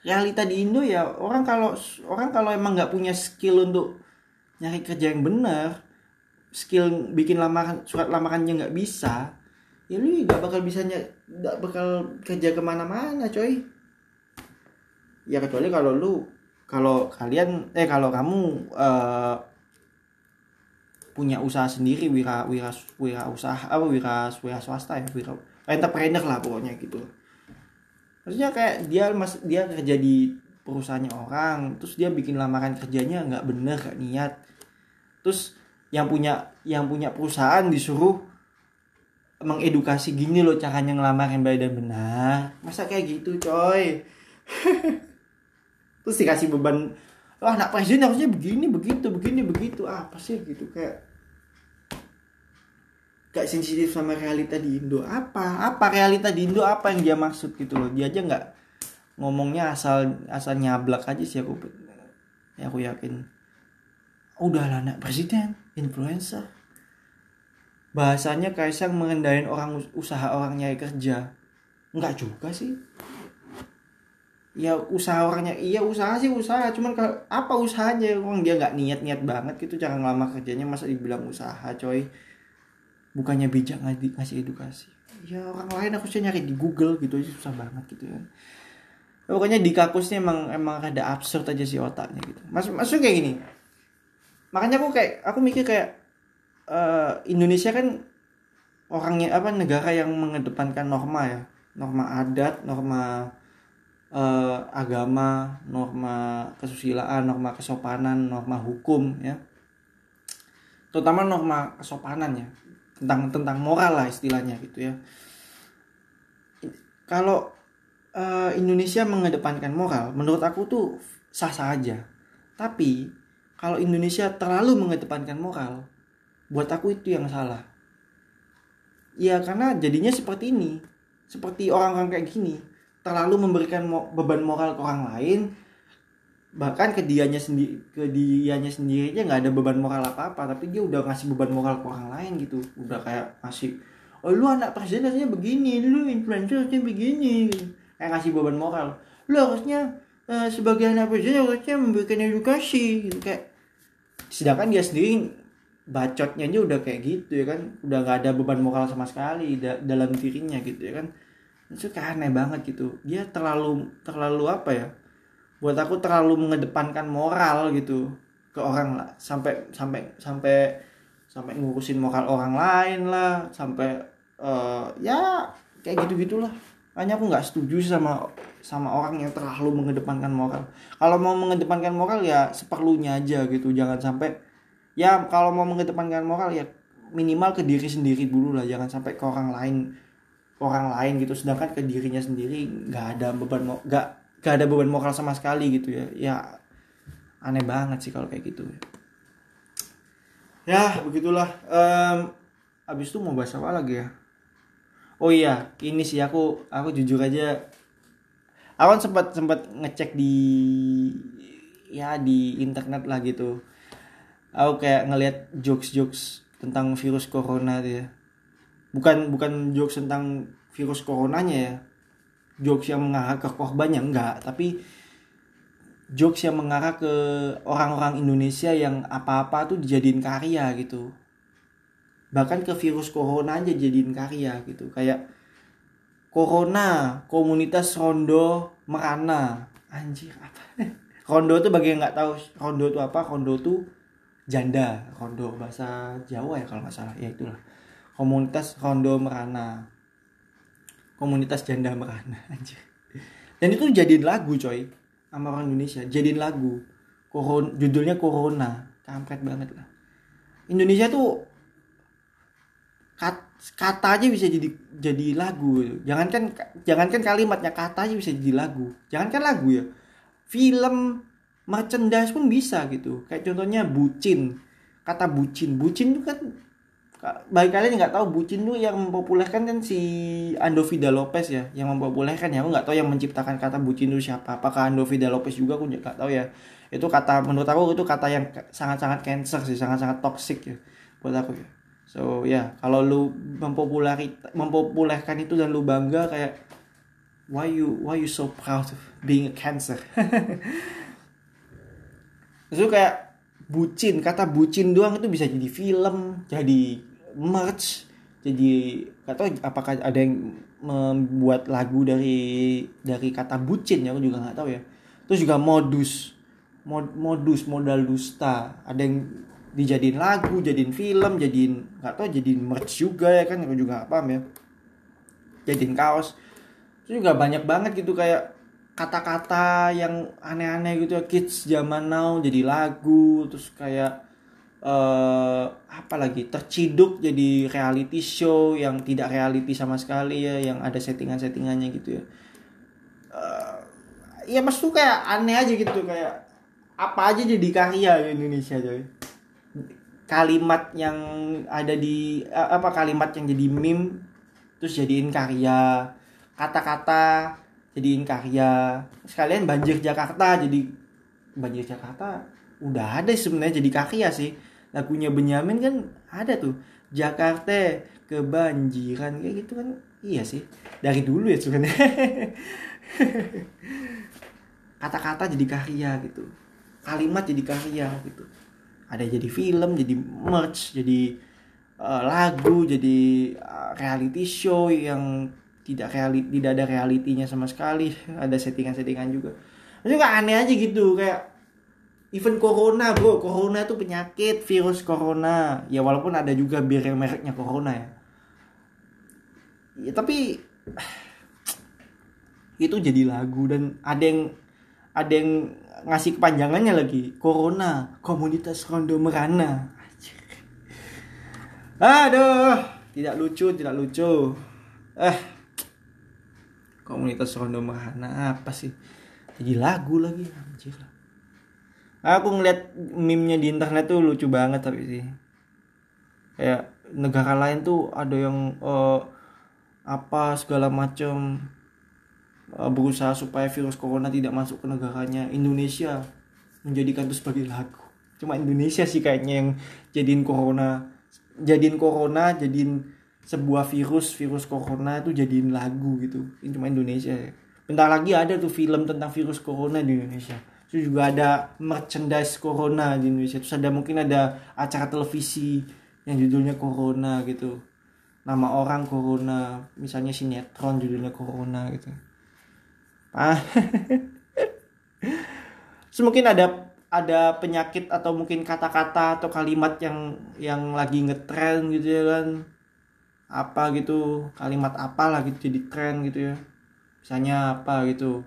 Realita di Indo ya orang kalau orang kalau emang nggak punya skill untuk nyari kerja yang benar skill bikin lamaran surat lamarannya nggak bisa ya lu nggak bakal bisa nggak bakal kerja ke mana-mana coy. Ya kecuali kalau lu kalau kalian eh kalau kamu uh, punya usaha sendiri wira wira wira usaha apa wira wira swasta ya wira entrepreneur lah pokoknya gitu. Maksudnya kayak dia mas dia kerja di perusahaannya orang terus dia bikin lamaran kerjanya nggak bener gak niat. Terus yang punya yang punya perusahaan disuruh mengedukasi gini loh caranya ngelamar yang baik dan benar. Masa kayak gitu coy? [laughs] Terus dikasih beban wah anak presiden harusnya begini begitu begini begitu. Apa sih gitu kayak gak sensitif sama realita di Indo. Apa? Apa realita di Indo? Apa yang dia maksud gitu loh? Dia aja nggak ngomongnya asal asal nyablak aja sih aku ya aku yakin. Udah lah anak presiden influencer. Bahasanya Kaisang mengendain orang usaha orang nyari kerja. Enggak juga sih. Ya usaha orangnya iya usaha sih usaha. Cuman kalau apa usahanya? Orang dia nggak niat niat banget gitu cara ngelamar kerjanya. Masa dibilang usaha coy? Bukannya bijak ngasih, ngasih edukasi? Ya orang lain aku sih nyari di Google gitu aja susah banget gitu ya pokoknya di kakusnya emang emang ada absurd aja sih otaknya gitu. Mas maksud kayak gini. Makanya aku kayak aku mikir kayak uh, Indonesia kan orangnya apa negara yang mengedepankan norma ya. Norma adat norma uh, agama norma kesusilaan norma kesopanan norma hukum ya. Terutama norma kesopanan ya. Tentang tentang moral lah istilahnya gitu ya. Kalau uh, Indonesia mengedepankan moral menurut aku tuh sah sah aja. Tapi kalau Indonesia terlalu mengedepankan moral buat aku itu yang salah. Ya karena jadinya seperti ini. Seperti orang-orang kayak gini terlalu memberikan mo beban moral ke orang lain bahkan ke dianya sendiri ke dianya sendiri aja nggak ada beban moral apa apa tapi dia udah ngasih beban moral ke orang lain gitu. Udah kayak ngasih oh lu anak presiden begini lu influencer begini kayak ngasih beban moral. Lu harusnya uh, sebagai anak presiden harusnya memberikan edukasi gitu kayak. Sedangkan dia sendiri bacotnya aja udah kayak gitu ya kan? Udah nggak ada beban moral sama sekali da dalam dirinya gitu ya kan? Itu kayak aneh banget gitu. Dia terlalu terlalu apa ya? Buat aku terlalu mengedepankan moral gitu ke orang lah. Sampai sampai sampai sampai ngurusin moral orang lain lah. Sampai uh, ya kayak gitu gitulah makanya aku nggak setuju sama sama orang yang terlalu mengedepankan moral. Kalau mau mengedepankan moral ya seperlunya aja gitu. Jangan sampai ya kalau mau mengedepankan moral ya minimal ke diri sendiri dulu lah. Jangan sampai ke orang lain orang lain gitu. Sedangkan ke dirinya sendiri nggak ada beban nggak gak ada beban moral sama sekali gitu ya. Ya aneh banget sih kalau kayak gitu. Ya begitulah. Um, abis itu mau bahas apa lagi ya oh iya ini sih aku aku jujur aja aku sempat sempat ngecek di ya di internet lah gitu. Aku kayak ngelihat jokes jokes tentang virus corona tuh ya. Bukan bukan jokes tentang virus coronanya ya. Jokes yang mengarah ke korbannya enggak tapi jokes yang mengarah ke orang-orang Indonesia yang apa-apa tuh dijadiin karya gitu bahkan ke virus corona aja jadiin karya gitu. Kayak corona komunitas rondo merana. Anjir apa? [laughs] Rondo tuh bagi yang nggak tahu rondo tuh apa? Rondo tuh janda. Rondo bahasa Jawa ya kalau nggak salah. Ya itulah. Komunitas rondo merana. Komunitas janda merana [laughs] anjir. Dan itu jadiin lagu coy sama orang Indonesia. Jadiin lagu. Koron, judulnya Corona. Kampret banget lah. Indonesia tuh kat, kata aja bisa jadi jadi lagu. Jangankan jangankan kalimatnya kata aja bisa jadi lagu. Jangankan lagu ya film merchandise pun bisa gitu. Kayak contohnya bucin. Kata bucin bucin itu kan bagi kalian nggak tahu bucin tuh yang mempopulerkan kan si Ando Vida Lopez ya yang mempopulerkan ya. Aku nggak tahu yang menciptakan kata bucin itu siapa. Apakah Ando Vida Lopez juga aku nggak tahu ya. Itu kata menurut aku itu kata yang sangat-sangat cancer sih sangat-sangat toxic ya buat aku ya so ya yeah, kalau lu mempopuleri mempopulerkan itu dan lu bangga kayak why you why you so proud of being a cancer? [laughs] Itu kayak bucin kata bucin doang itu bisa jadi film jadi merch jadi atau apakah ada yang membuat lagu dari dari kata bucin ya aku juga nggak tahu ya. Terus juga modus mod, modus modal dusta ada yang dijadiin lagu jadiin film jadiin nggak tahu jadiin merch juga ya kan aku juga nggak paham ya. Jadiin kaos. Itu juga banyak banget gitu kayak kata-kata yang aneh-aneh gitu ya. Kids zaman now jadi lagu terus kayak uh, apa lagi terciduk jadi reality show yang tidak reality sama sekali ya yang ada settingan-settingannya gitu ya. Uh, ya mas kayak aneh aja gitu kayak apa aja jadi karya di Indonesia coy kalimat yang ada di uh, apa kalimat yang jadi meme terus jadiin karya. Kata-kata jadiin karya. Sekalian banjir Jakarta jadi banjir Jakarta udah ada sebenarnya jadi karya sih. Lagunya Benyamin kan ada tuh. Jakarta kebanjiran kayak gitu kan. Iya sih dari dulu ya sebenarnya. [laughs] Kata-kata jadi karya gitu. Kalimat jadi karya gitu ada jadi film jadi merch jadi uh, lagu jadi uh, reality show yang tidak reality tidak ada realitinya sama sekali. Ada settingan-settingan juga. Itu juga aneh aja gitu kayak even corona bro. Corona itu penyakit virus corona. Ya walaupun ada juga bir yang mereknya corona ya. Ya tapi [sighs] itu jadi lagu dan ada yang ada yang ngasih kepanjangannya lagi. Corona komunitas rondo merana. Aduh tidak lucu tidak lucu. Eh komunitas rondo merana apa sih? Jadi lagu lagi anjir. Aku ngeliat meme-nya di internet tuh lucu banget tapi sih. Kayak negara lain tuh ada yang uh, apa segala macam uh, berusaha supaya virus corona tidak masuk ke negaranya. Indonesia menjadikan itu sebagai lagu. Cuma Indonesia sih kayaknya yang jadiin corona jadiin corona jadiin sebuah virus virus corona itu jadiin lagu gitu. Ini cuma Indonesia ya. Bentar lagi ada tuh film tentang virus corona di Indonesia. Itu juga ada merchandise corona di Indonesia. Terus ada mungkin ada acara televisi yang judulnya corona gitu. Nama orang corona. Misalnya sinetron judulnya corona gitu [laughs] mungkin ada ada penyakit atau mungkin kata-kata atau kalimat yang yang lagi ngetren gitu ya kan? Apa gitu kalimat apa lah gitu jadi tren gitu ya? Misalnya apa gitu?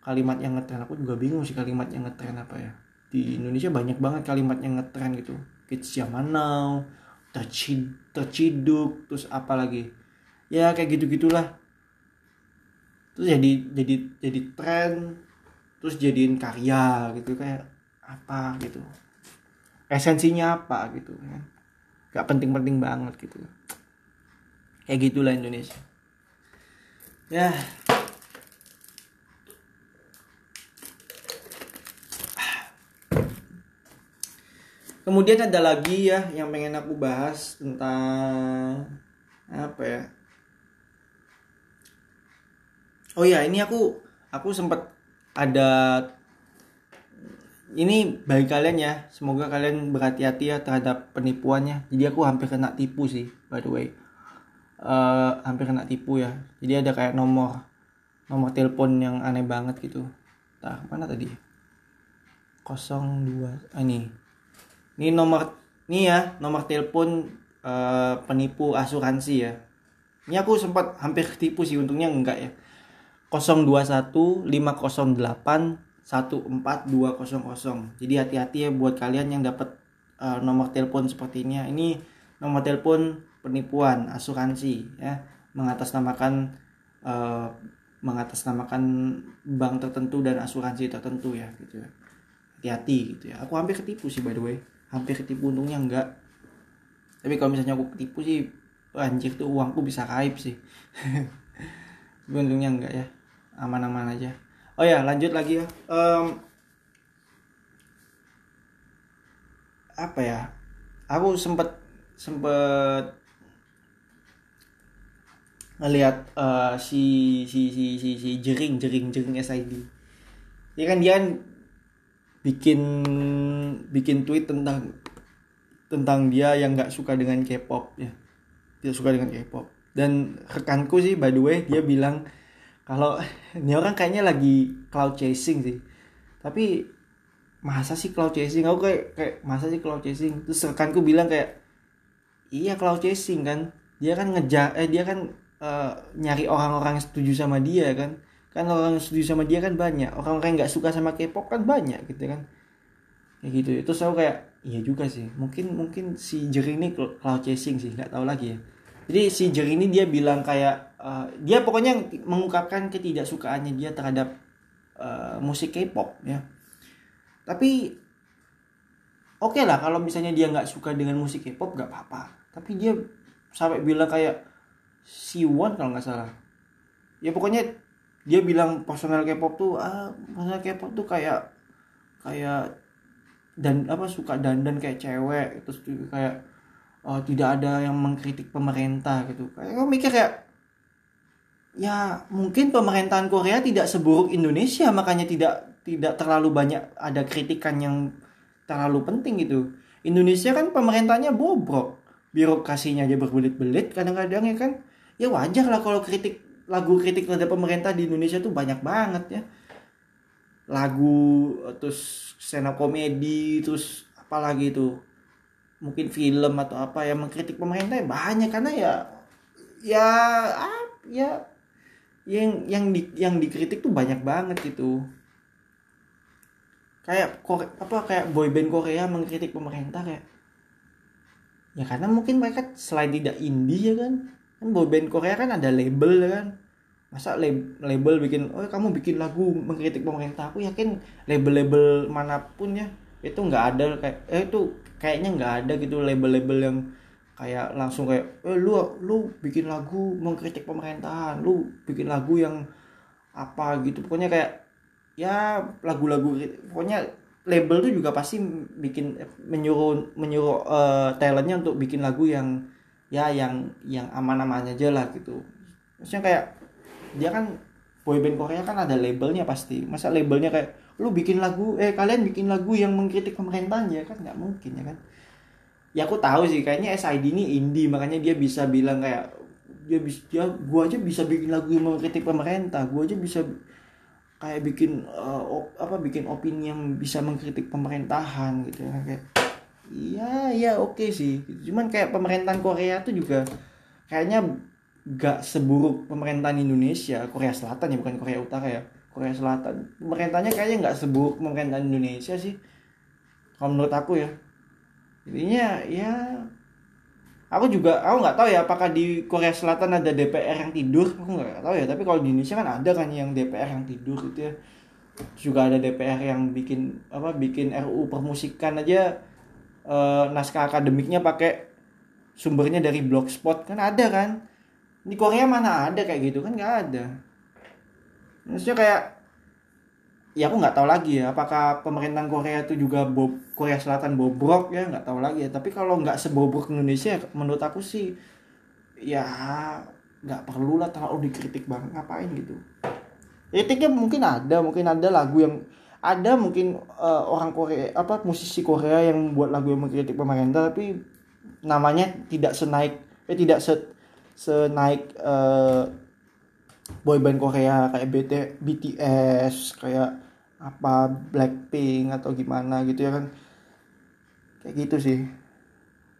Kalimat yang ngetren aku juga bingung sih kalimat yang ngetren apa ya. Di Indonesia banyak banget kalimat yang ngetren gitu. Kids zaman now tercid terciduk terus apa lagi? Ya kayak gitu gitulah terus jadi jadi jadi tren terus jadiin karya gitu kayak apa gitu. Esensinya apa gitu kan. Gak penting-penting banget gitu. Kayak gitulah Indonesia. Ya. Kemudian ada lagi ya yang pengen aku bahas tentang apa ya? Oh ya, ini aku aku sempat ada ini bagi kalian ya. Semoga kalian berhati-hati ya terhadap penipuannya. Jadi aku hampir kena tipu sih, by the way. Uh, hampir kena tipu ya. Jadi ada kayak nomor nomor telepon yang aneh banget gitu. Tah, mana tadi? 02 ah, ini ini nomor ini ya nomor telepon uh, penipu asuransi ya ini aku sempat hampir ketipu sih untungnya enggak ya 021 508 14200 jadi hati-hati ya buat kalian yang dapat uh, nomor telepon seperti ini ya. ini nomor telepon penipuan asuransi ya. Mengatasnamakan uh, mengatasnamakan bank tertentu dan asuransi tertentu ya gitu ya. Hati-hati gitu ya. Aku hampir ketipu sih by the way. Hampir ketipu untungnya enggak. Tapi kalau misalnya aku ketipu sih anjir tuh uangku bisa kaib sih [laughs] untungnya enggak ya? Aman-aman aja. Oh ya lanjut lagi ya. Um, apa ya? Aku sempet sempet ngelihat uh, si, si si si si jering jering jering SID ya kan dia kan bikin bikin tweet tentang tentang dia yang nggak suka dengan K-pop ya. Tidak suka dengan K-pop dan rekanku sih by the way dia bilang kalau [laughs] ini orang kayaknya lagi cloud chasing sih. Tapi masa sih cloud chasing? Aku kayak kayak masa sih cloud chasing? Terus rekanku bilang kayak iya cloud chasing kan. Dia kan ngejar eh dia kan uh, nyari orang-orang yang setuju sama dia kan. Kan orang setuju sama dia kan banyak. Orang-orang yang nggak suka sama K-pop kan banyak gitu kan. Kayak gitu. Itu saya kayak iya juga sih. Mungkin mungkin si Jerry ini cloud chasing sih. Nggak tahu lagi ya jadi si Jerry ini dia bilang kayak uh, dia pokoknya mengungkapkan ketidaksukaannya dia terhadap uh, musik K-pop ya. Tapi oke okay lah kalau misalnya dia nggak suka dengan musik K-pop nggak apa-apa. Tapi dia sampai bilang kayak si One kalau nggak salah. Ya pokoknya dia bilang personal K-pop tuh ah personal K-pop tuh kayak kayak dan apa suka dandan kayak cewek terus kayak oh, tidak ada yang mengkritik pemerintah gitu. Kayak gue mikir kayak ya mungkin pemerintahan Korea tidak seburuk Indonesia makanya tidak tidak terlalu banyak ada kritikan yang terlalu penting gitu. Indonesia kan pemerintahnya bobrok. Birokrasinya aja berbelit-belit kadang-kadang ya kan? Ya wajar lah kalau kritik lagu kritik terhadap pemerintah di Indonesia tuh banyak banget ya. Lagu terus stand komedi terus apalagi itu mungkin film atau apa yang mengkritik pemerintah ya banyak. Karena ya ya ah, ya yang yang di, yang dikritik tuh banyak banget gitu. Kayak apa kayak boyband Korea mengkritik pemerintah kayak ya karena mungkin mereka selain tidak indie ya kan kan boyband Korea kan ada label ya kan. Masa label bikin oh kamu bikin lagu mengkritik pemerintah. Aku yakin label-label mana pun ya itu nggak ada kayak eh itu kayaknya nggak ada gitu label-label yang kayak langsung kayak eh lu lu bikin lagu mengkritik pemerintahan lu bikin lagu yang apa gitu. Pokoknya kayak ya lagu-lagu pokoknya label tuh juga pasti bikin menyuruh menyuruh uh, talentnya untuk bikin lagu yang ya yang yang aman-aman aja lah gitu. Maksudnya kayak dia kan boyband Korea kan ada labelnya pasti. Masa labelnya kayak lu bikin lagu eh kalian bikin lagu yang mengkritik pemerintahan ya kan nggak mungkin ya kan? Ya aku tahu sih kayaknya SID ini indie makanya dia bisa bilang kayak dia bisa dia gua aja bisa bikin lagu yang mengkritik pemerintah gua aja bisa kayak bikin uh, op, apa bikin opini yang bisa mengkritik pemerintahan gitu ya kayak iya iya oke okay sih. Cuman kayak pemerintahan Korea tuh juga kayaknya gak seburuk pemerintahan Indonesia Korea Selatan ya bukan Korea Utara ya Korea Selatan. Pemerintahnya kayaknya nggak seburuk pemerintahan Indonesia sih. Kalau menurut aku ya. Jadinya ya aku juga aku nggak tahu ya apakah di Korea Selatan ada DPR yang tidur. Aku nggak tahu ya. Tapi kalau di Indonesia kan ada kan yang DPR yang tidur gitu ya. Juga ada DPR yang bikin apa bikin RUU permusikan aja eh, naskah akademiknya pakai sumbernya dari blogspot. Kan ada kan? Di Korea mana ada kayak gitu? Kan nggak ada maksudnya kayak ya aku nggak tahu lagi ya apakah pemerintahan Korea itu juga bob Korea Selatan bobrok ya nggak tahu lagi ya. Tapi kalau nggak sebobrok Indonesia menurut aku sih ya nggak perlu lah terlalu dikritik banget ngapain gitu. Kritiknya mungkin ada mungkin ada lagu yang ada mungkin uh, orang Korea apa musisi Korea yang buat lagu yang mengkritik pemerintah tapi namanya tidak senaik eh tidak se senaik uh, boyband Korea kayak BT, BTS kayak apa Blackpink atau gimana gitu ya kan. Kayak gitu sih.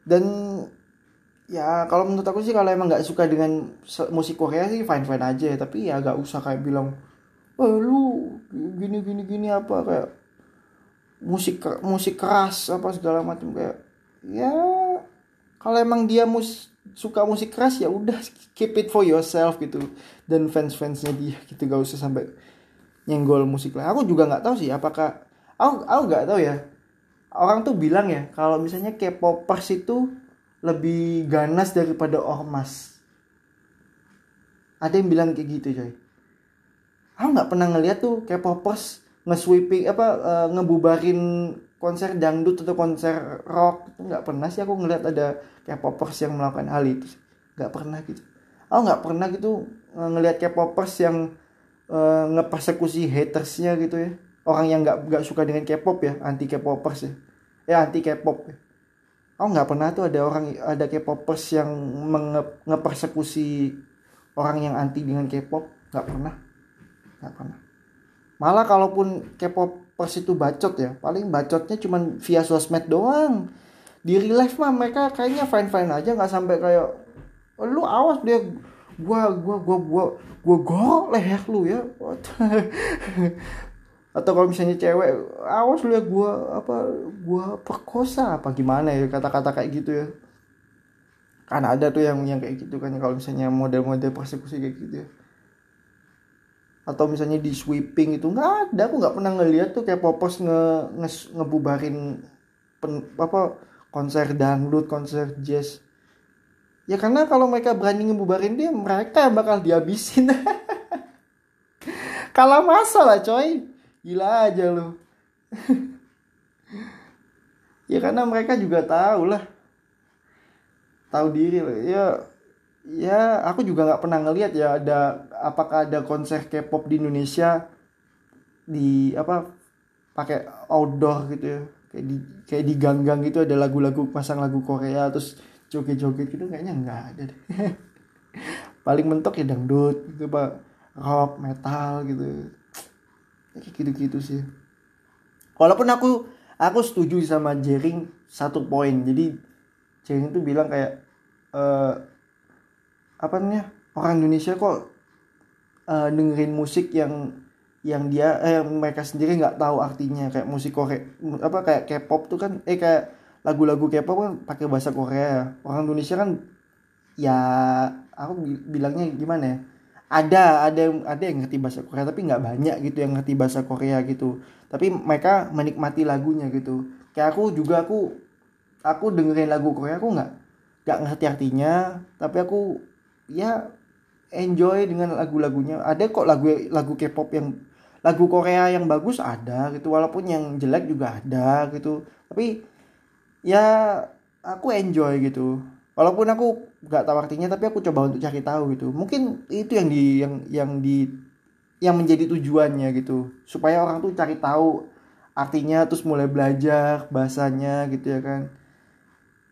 Dan ya kalau menurut aku sih kalau emang nggak suka dengan musik Korea sih fine fine aja. Tapi ya gak usah kayak bilang oh lu gini gini gini apa kayak musik musik keras apa segala macam kayak ya kalau emang dia mus suka musik keras ya udah keep it for yourself gitu dan fans fansnya dia gitu gak usah sampai nyenggol musik lah aku juga nggak tahu sih apakah aku aku nggak tahu ya. Orang tuh bilang ya kalau misalnya K-popers itu lebih ganas daripada ormas. Ada yang bilang kayak gitu coy. Aku nggak pernah ngeliat tuh K-popers nge-sweeping apa uh, ngebubarin konser dangdut atau konser rock. Nggak pernah sih aku ngeliat ada K-popers yang melakukan hal itu nggak pernah gitu aku nggak pernah gitu eh, ngeliat K-popers yang uh, ngepersekusi hatersnya gitu ya. Orang yang nggak nggak suka dengan K-pop ya anti K-popers ya. Ya anti K-pop ya. Oh nggak pernah tuh ada orang ada K-popers yang ngepersekusi orang yang anti dengan K-pop. Nggak pernah. Nggak pernah. Malah kalaupun K-popers itu bacot ya paling bacotnya cuman via sosmed doang. Di real mah mereka kayaknya fine fine aja nggak sampai kayak lu awas dia. Gua gua gua gua gua gorok leher lu ya. [laughs] Atau kalau misalnya cewek awas lu ya gua apa gua perkosa apa gimana ya kata-kata kayak gitu ya. Kan ada tuh yang yang kayak gitu kan kalau misalnya model-model persekusi kayak gitu ya. Atau misalnya di sweeping itu nggak ada. Aku nggak pernah ngeliat tuh kayak popos nge, nge ngebubarin pen, apa konser dangdut konser jazz ya karena kalau mereka berani ngebubarin dia mereka bakal dihabisin. [laughs] Kalah masa lah coy. Gila aja lu. [laughs] Ya karena mereka juga tahu lah. Tahu diri lah. Ya ya aku juga nggak pernah ngelihat ya ada apakah ada konser K-pop di Indonesia di apa pakai outdoor gitu ya. Kayak di kayak di gang-gang gitu ada lagu-lagu pasang lagu Korea terus joget-joget gitu kayaknya nggak ada deh. [laughs] Paling mentok ya dangdut gitu pak. Rock metal gitu. Kayak gitu-gitu sih. Walaupun aku aku setuju sama Jering satu poin. Jadi Jering itu bilang kayak uh, apa namanya orang Indonesia kok uh, dengerin musik yang yang dia eh mereka sendiri nggak tahu artinya. Kayak musik Korea apa kayak K-pop tuh kan eh kayak lagu-lagu K-pop kan pakai bahasa Korea. Orang Indonesia kan ya aku bilangnya gimana ya? Ada ada yang ada yang ngerti bahasa Korea tapi nggak banyak gitu yang ngerti bahasa Korea gitu. Tapi mereka menikmati lagunya gitu. Kayak aku juga aku aku dengerin lagu Korea aku nggak nggak ngerti artinya. Tapi aku ya enjoy dengan lagu-lagunya. Ada kok lagu lagu K-pop yang lagu Korea yang bagus ada gitu. Walaupun yang jelek juga ada gitu. Tapi ya aku enjoy gitu. Walaupun aku nggak tahu artinya tapi aku coba untuk cari tahu gitu. Mungkin itu yang di yang yang di yang menjadi tujuannya gitu. Supaya orang tuh cari tahu artinya terus mulai belajar bahasanya gitu ya kan.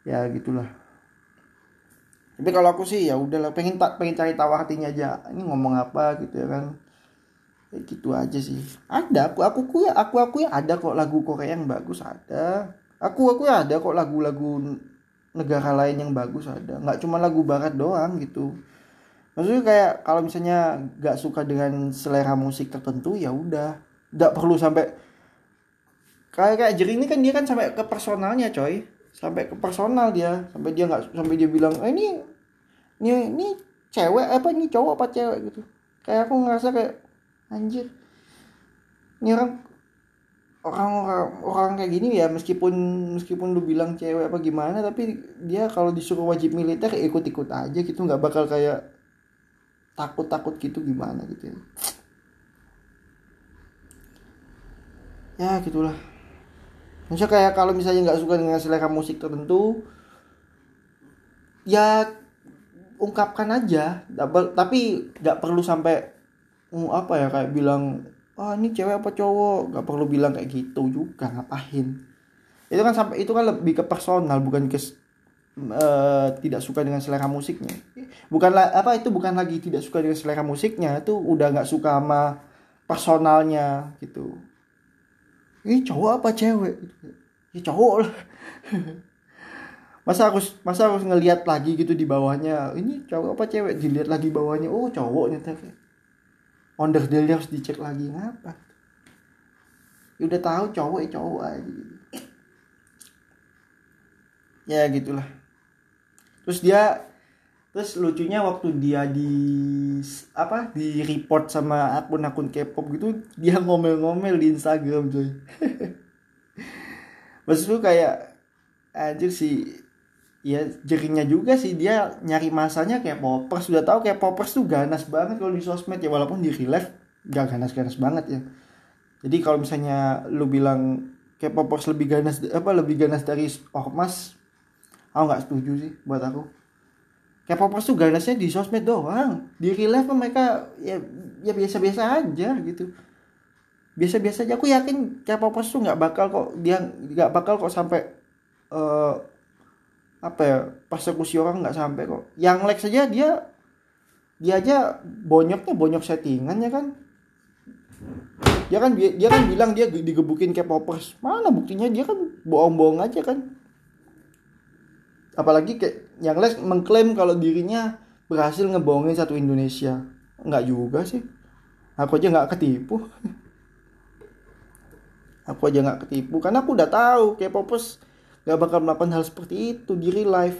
Ya gitulah. Tapi kalau aku sih ya udahlah pengen tak pengen cari tahu artinya aja. Ini ngomong apa gitu ya kan. Ya gitu aja sih. Ada aku aku aku ya aku aku ya ada kok lagu Korea yang bagus ada aku aku ya ada kok lagu-lagu negara lain yang bagus ada. Nggak cuma lagu barat doang gitu. Maksudnya kayak kalau misalnya nggak suka dengan selera musik tertentu ya udah. Nggak perlu sampai kayak kayak jering ini kan dia kan sampai ke personalnya coy. Sampai ke personal dia. Sampai dia nggak sampai dia bilang eh, ini ini ini cewek apa? Ini cowok apa cewek? gitu. Kayak aku ngerasa kayak anjir. Ini orang orang orang kayak gini ya meskipun meskipun lu bilang cewek apa gimana tapi dia kalau disuruh wajib militer ikut ikut aja gitu. Nggak bakal kayak takut takut gitu gimana gitu ya. Ya gitulah. Maksudnya kayak kalau misalnya nggak suka dengan selera musik tertentu ya ungkapkan aja. Tapi nggak perlu sampai mau apa ya kayak bilang oh, ini cewek apa cowok? Nggak perlu bilang kayak gitu juga ngapain? Itu kan sampai itu kan lebih ke personal bukan ke uh, tidak suka dengan selera musiknya. Bukanlah apa itu bukan lagi tidak suka dengan selera musiknya itu udah nggak suka sama personalnya gitu. Ini cowok apa cewek? Ya cowok lah. [laughs] Masa harus masa harus ngelihat lagi gitu di bawahnya ini cowok apa cewek? Dilihat lagi bawahnya oh cowok ternyata onder deal harus dicek lagi. Ngapa? Ya udah tahu cowok ya cowok aja ya gitulah. Terus dia terus lucunya waktu dia di apa di report sama akun-akun K-pop gitu dia ngomel-ngomel di Instagram coy. [laughs] Maksudku kayak anjir sih ya jeringnya juga sih dia nyari masanya kayak popers sudah tahu kayak popers tuh ganas banget kalau di sosmed ya walaupun di real life gak ganas-ganas banget ya. Jadi kalau misalnya lu bilang kayak popers lebih ganas apa lebih ganas dari ormas aku nggak setuju sih buat aku. Kayak popers tuh ganasnya di sosmed doang. Di real life mereka ya ya biasa-biasa aja gitu. Biasa-biasa aja. Aku yakin kayak popers tuh nggak bakal kok dia nggak bakal kok sampai uh, apa ya persekusi orang nggak sampai kok. Yang like saja dia dia aja bonyoknya bonyok settingan ya kan. Dia kan dia kan bilang dia digebukin kayak popers mana buktinya? Dia kan bohong-bohong aja kan. Apalagi kayak yang les mengklaim kalau dirinya berhasil ngebohongin satu Indonesia. Nggak juga sih. Aku aja nggak ketipu. [laughs] Aku aja nggak ketipu. Karena aku udah tahu kayak popers gak bakal melakukan hal seperti itu di real life.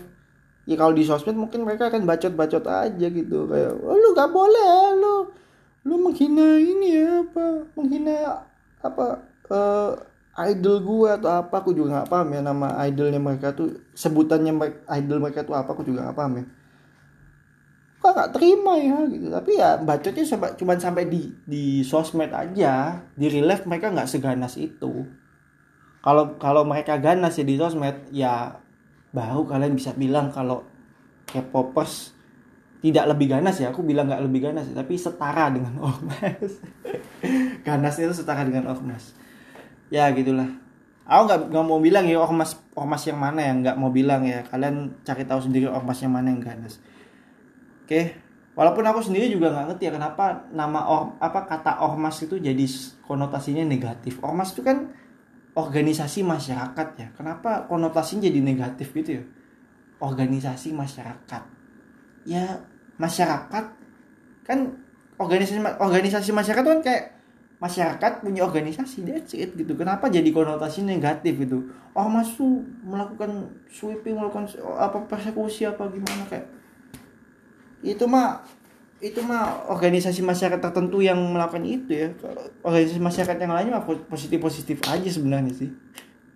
Ya kalau di sosmed mungkin mereka akan bacot-bacot aja gitu. Kayak oh, lu gak boleh lu lu menghina ini ya apa menghina apa uh, idol gua atau apa. Aku juga nggak paham ya nama idolnya mereka tuh sebutannya idol mereka tuh apa aku juga nggak paham ya. Kok nggak terima ya gitu. Tapi ya bacotnya cuman sampai di di sosmed aja. Di real life mereka nggak seganas itu kalau kalau mereka ganas ya di sosmed ya baru kalian bisa bilang kalau K-popers tidak lebih ganas ya. Aku bilang nggak lebih ganas tapi setara dengan [laughs] ormas. Ganasnya itu setara dengan ormas. Ya gitulah. Aku nggak nggak mau bilang ya ormas ormas yang mana ya. Nggak mau bilang ya. Kalian cari tahu sendiri ormas yang mana yang ganas. Oke. Walaupun aku sendiri juga nggak ngerti ya kenapa nama or apa kata ormas itu jadi konotasinya negatif. Ormas itu kan organisasi masyarakat ya. Kenapa konotasinya jadi negatif gitu ya? Organisasi masyarakat. Ya masyarakat kan organisasi organisasi masyarakat kan kayak masyarakat punya organisasi that's it gitu. Kenapa jadi konotasi negatif gitu? Oh masuk melakukan sweeping melakukan apa persekusi apa gimana kayak? Itu mah itu mah organisasi masyarakat tertentu yang melakukan itu ya. Organisasi masyarakat yang lainnya mah positif positif aja sebenarnya sih.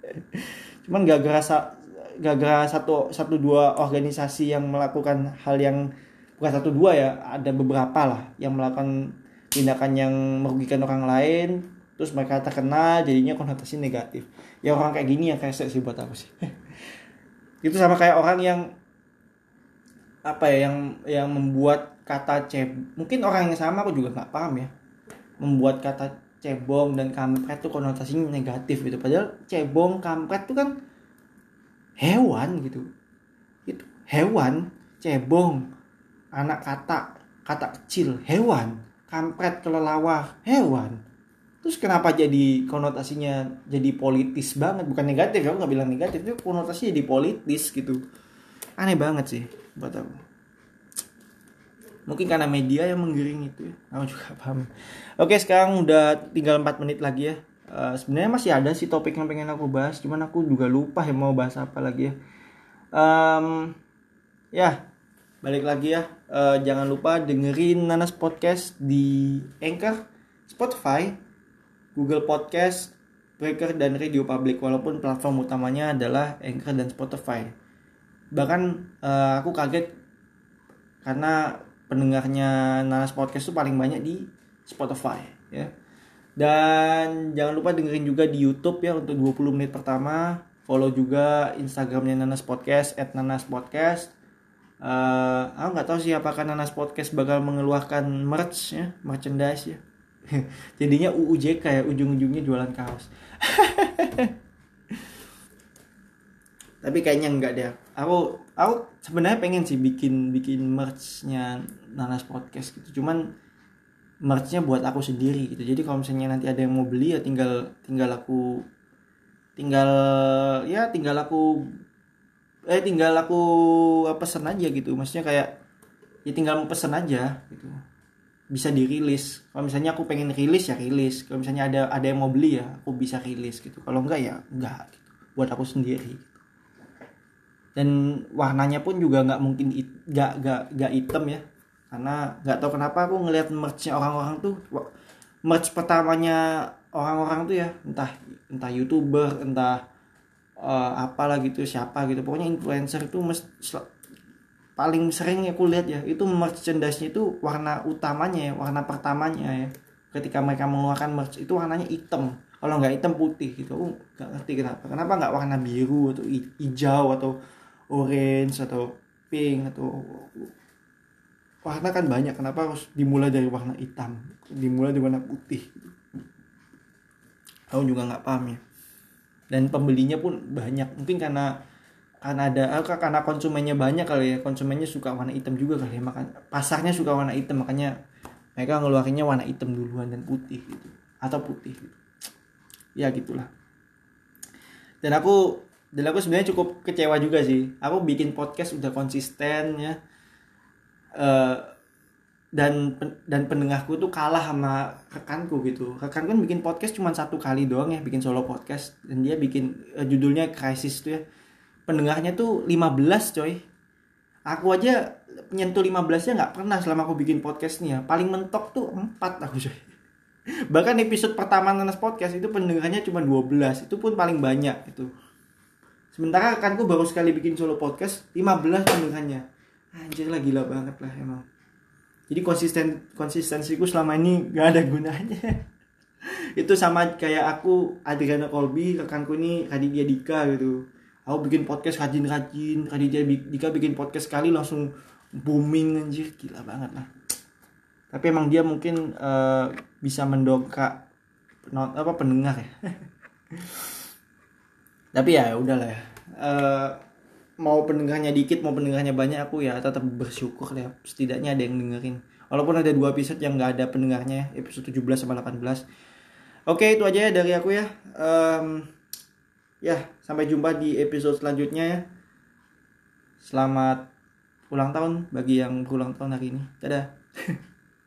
[laughs] Cuman gak gerasa gak gara satu satu dua organisasi yang melakukan hal yang bukan satu dua ya ada beberapa lah yang melakukan tindakan yang merugikan orang lain terus mereka terkena jadinya konotasi negatif. Ya orang kayak gini yang kayak sih buat aku sih. [laughs] Itu sama kayak orang yang apa ya yang yang membuat kata ceb mungkin orang yang sama aku juga nggak paham ya. Membuat kata cebong dan kampret itu konotasinya negatif gitu. Padahal cebong kampret itu kan hewan gitu. Itu hewan cebong anak kata kata kecil hewan. Kampret kelelawar hewan. Terus kenapa jadi konotasinya jadi politis banget? Bukan negatif aku nggak bilang negatif itu konotasinya jadi politis gitu. Aneh banget sih buat aku mungkin karena media yang menggiring itu ya. Aku juga paham. Oke sekarang udah tinggal 4 menit lagi ya. Uh, sebenarnya masih ada sih topik yang pengen aku bahas cuman aku juga lupa ya mau bahas apa lagi ya. Um, ya balik lagi ya. Uh, jangan lupa dengerin Nanas Podcast di Anchor, Spotify, Google Podcast, Breaker dan Radio Public. Walaupun platform utamanya adalah Anchor dan Spotify. Bahkan uh, aku kaget karena pendengarnya Nanas Podcast itu paling banyak di Spotify ya. Dan jangan lupa dengerin juga di YouTube ya untuk 20 menit pertama. Follow juga Instagramnya Nanas Podcast @nanaspodcast uh, aku nggak tahu sih apakah Nanas Podcast bakal mengeluarkan merch ya merchandise ya [laughs] jadinya UUJK ya ujung-ujungnya jualan kaos [laughs] tapi kayaknya enggak deh aku aku sebenarnya pengen sih bikin bikin merchnya Nanas Podcast gitu. Cuman merchnya buat aku sendiri gitu. Jadi kalau misalnya nanti ada yang mau beli ya tinggal tinggal aku tinggal ya tinggal aku eh tinggal aku pesen aja gitu. Maksudnya kayak ya tinggal pesen aja gitu. Bisa dirilis. Kalau misalnya aku pengen rilis ya rilis. Kalau misalnya ada ada yang mau beli ya aku bisa rilis gitu. Kalau enggak ya enggak gitu. Buat aku sendiri. Dan warnanya pun juga nggak mungkin nggak nggak nggak hitam ya. Karena nggak tahu kenapa aku ngelihat merchnya orang-orang tuh merch pertamanya orang-orang tuh ya entah entah youtuber entah uh, apalah gitu siapa gitu. Pokoknya influencer itu paling sering aku lihat ya itu merchandise-nya itu warna utamanya ya warna pertamanya ya. Ketika mereka mengeluarkan merch itu warnanya hitam. Kalau nggak hitam putih gitu aku nggak ngerti kenapa. Kenapa nggak warna biru atau hijau atau orange atau pink atau warna kan banyak. Kenapa harus dimulai dari warna hitam? Dimulai dari warna putih. Aku juga nggak paham ya. Dan pembelinya pun banyak. Mungkin karena karena ada eh, karena konsumennya banyak kali ya. Konsumennya suka warna hitam juga kali ya. Makan pasarnya suka warna hitam. Makanya mereka ngeluarinnya warna hitam duluan dan putih gitu. Atau putih gitu. ya gitulah. Dan aku dan aku sebenarnya cukup kecewa juga sih. Aku bikin podcast udah konsisten ya. Uh, dan dan pendengarku tuh kalah sama rekanku gitu. Rekanku kan bikin podcast cuma satu kali doang ya bikin solo podcast. Dan dia bikin uh, judulnya krisis tuh ya. Pendengarnya tuh 15 coy. Aku aja nyentuh 15 nya nggak pernah selama aku bikin podcast nih ya. Paling mentok tuh 4 aku coy. [laughs] Bahkan episode pertama Nanas Podcast itu pendengarnya cuma 12 itu pun paling banyak itu sementara rekanku baru sekali bikin solo podcast 15 pendengarnya anjir lah gila banget lah emang. Jadi konsisten konsistensiku selama ini gak ada gunanya. [laughs] Itu sama kayak aku Adriana Kolbi rekanku ini Raditya Dika gitu. Aku bikin podcast rajin-rajin Raditya Dika bikin podcast sekali langsung booming anjir. Gila banget lah. Tapi emang dia mungkin uh, bisa mendongkrak apa pendengar ya [laughs] tapi ya udahlah ya. Eh, mau pendengarnya dikit mau pendengarnya banyak aku ya tetap bersyukur ya. Setidaknya ada yang dengerin. Walaupun ada dua episode yang nggak ada pendengarnya episode 17 sama 18 oke itu aja ya dari aku ya. Em, ya sampai jumpa di episode selanjutnya ya. Selamat ulang tahun bagi yang berulang tahun hari ini. Dadah [laughs]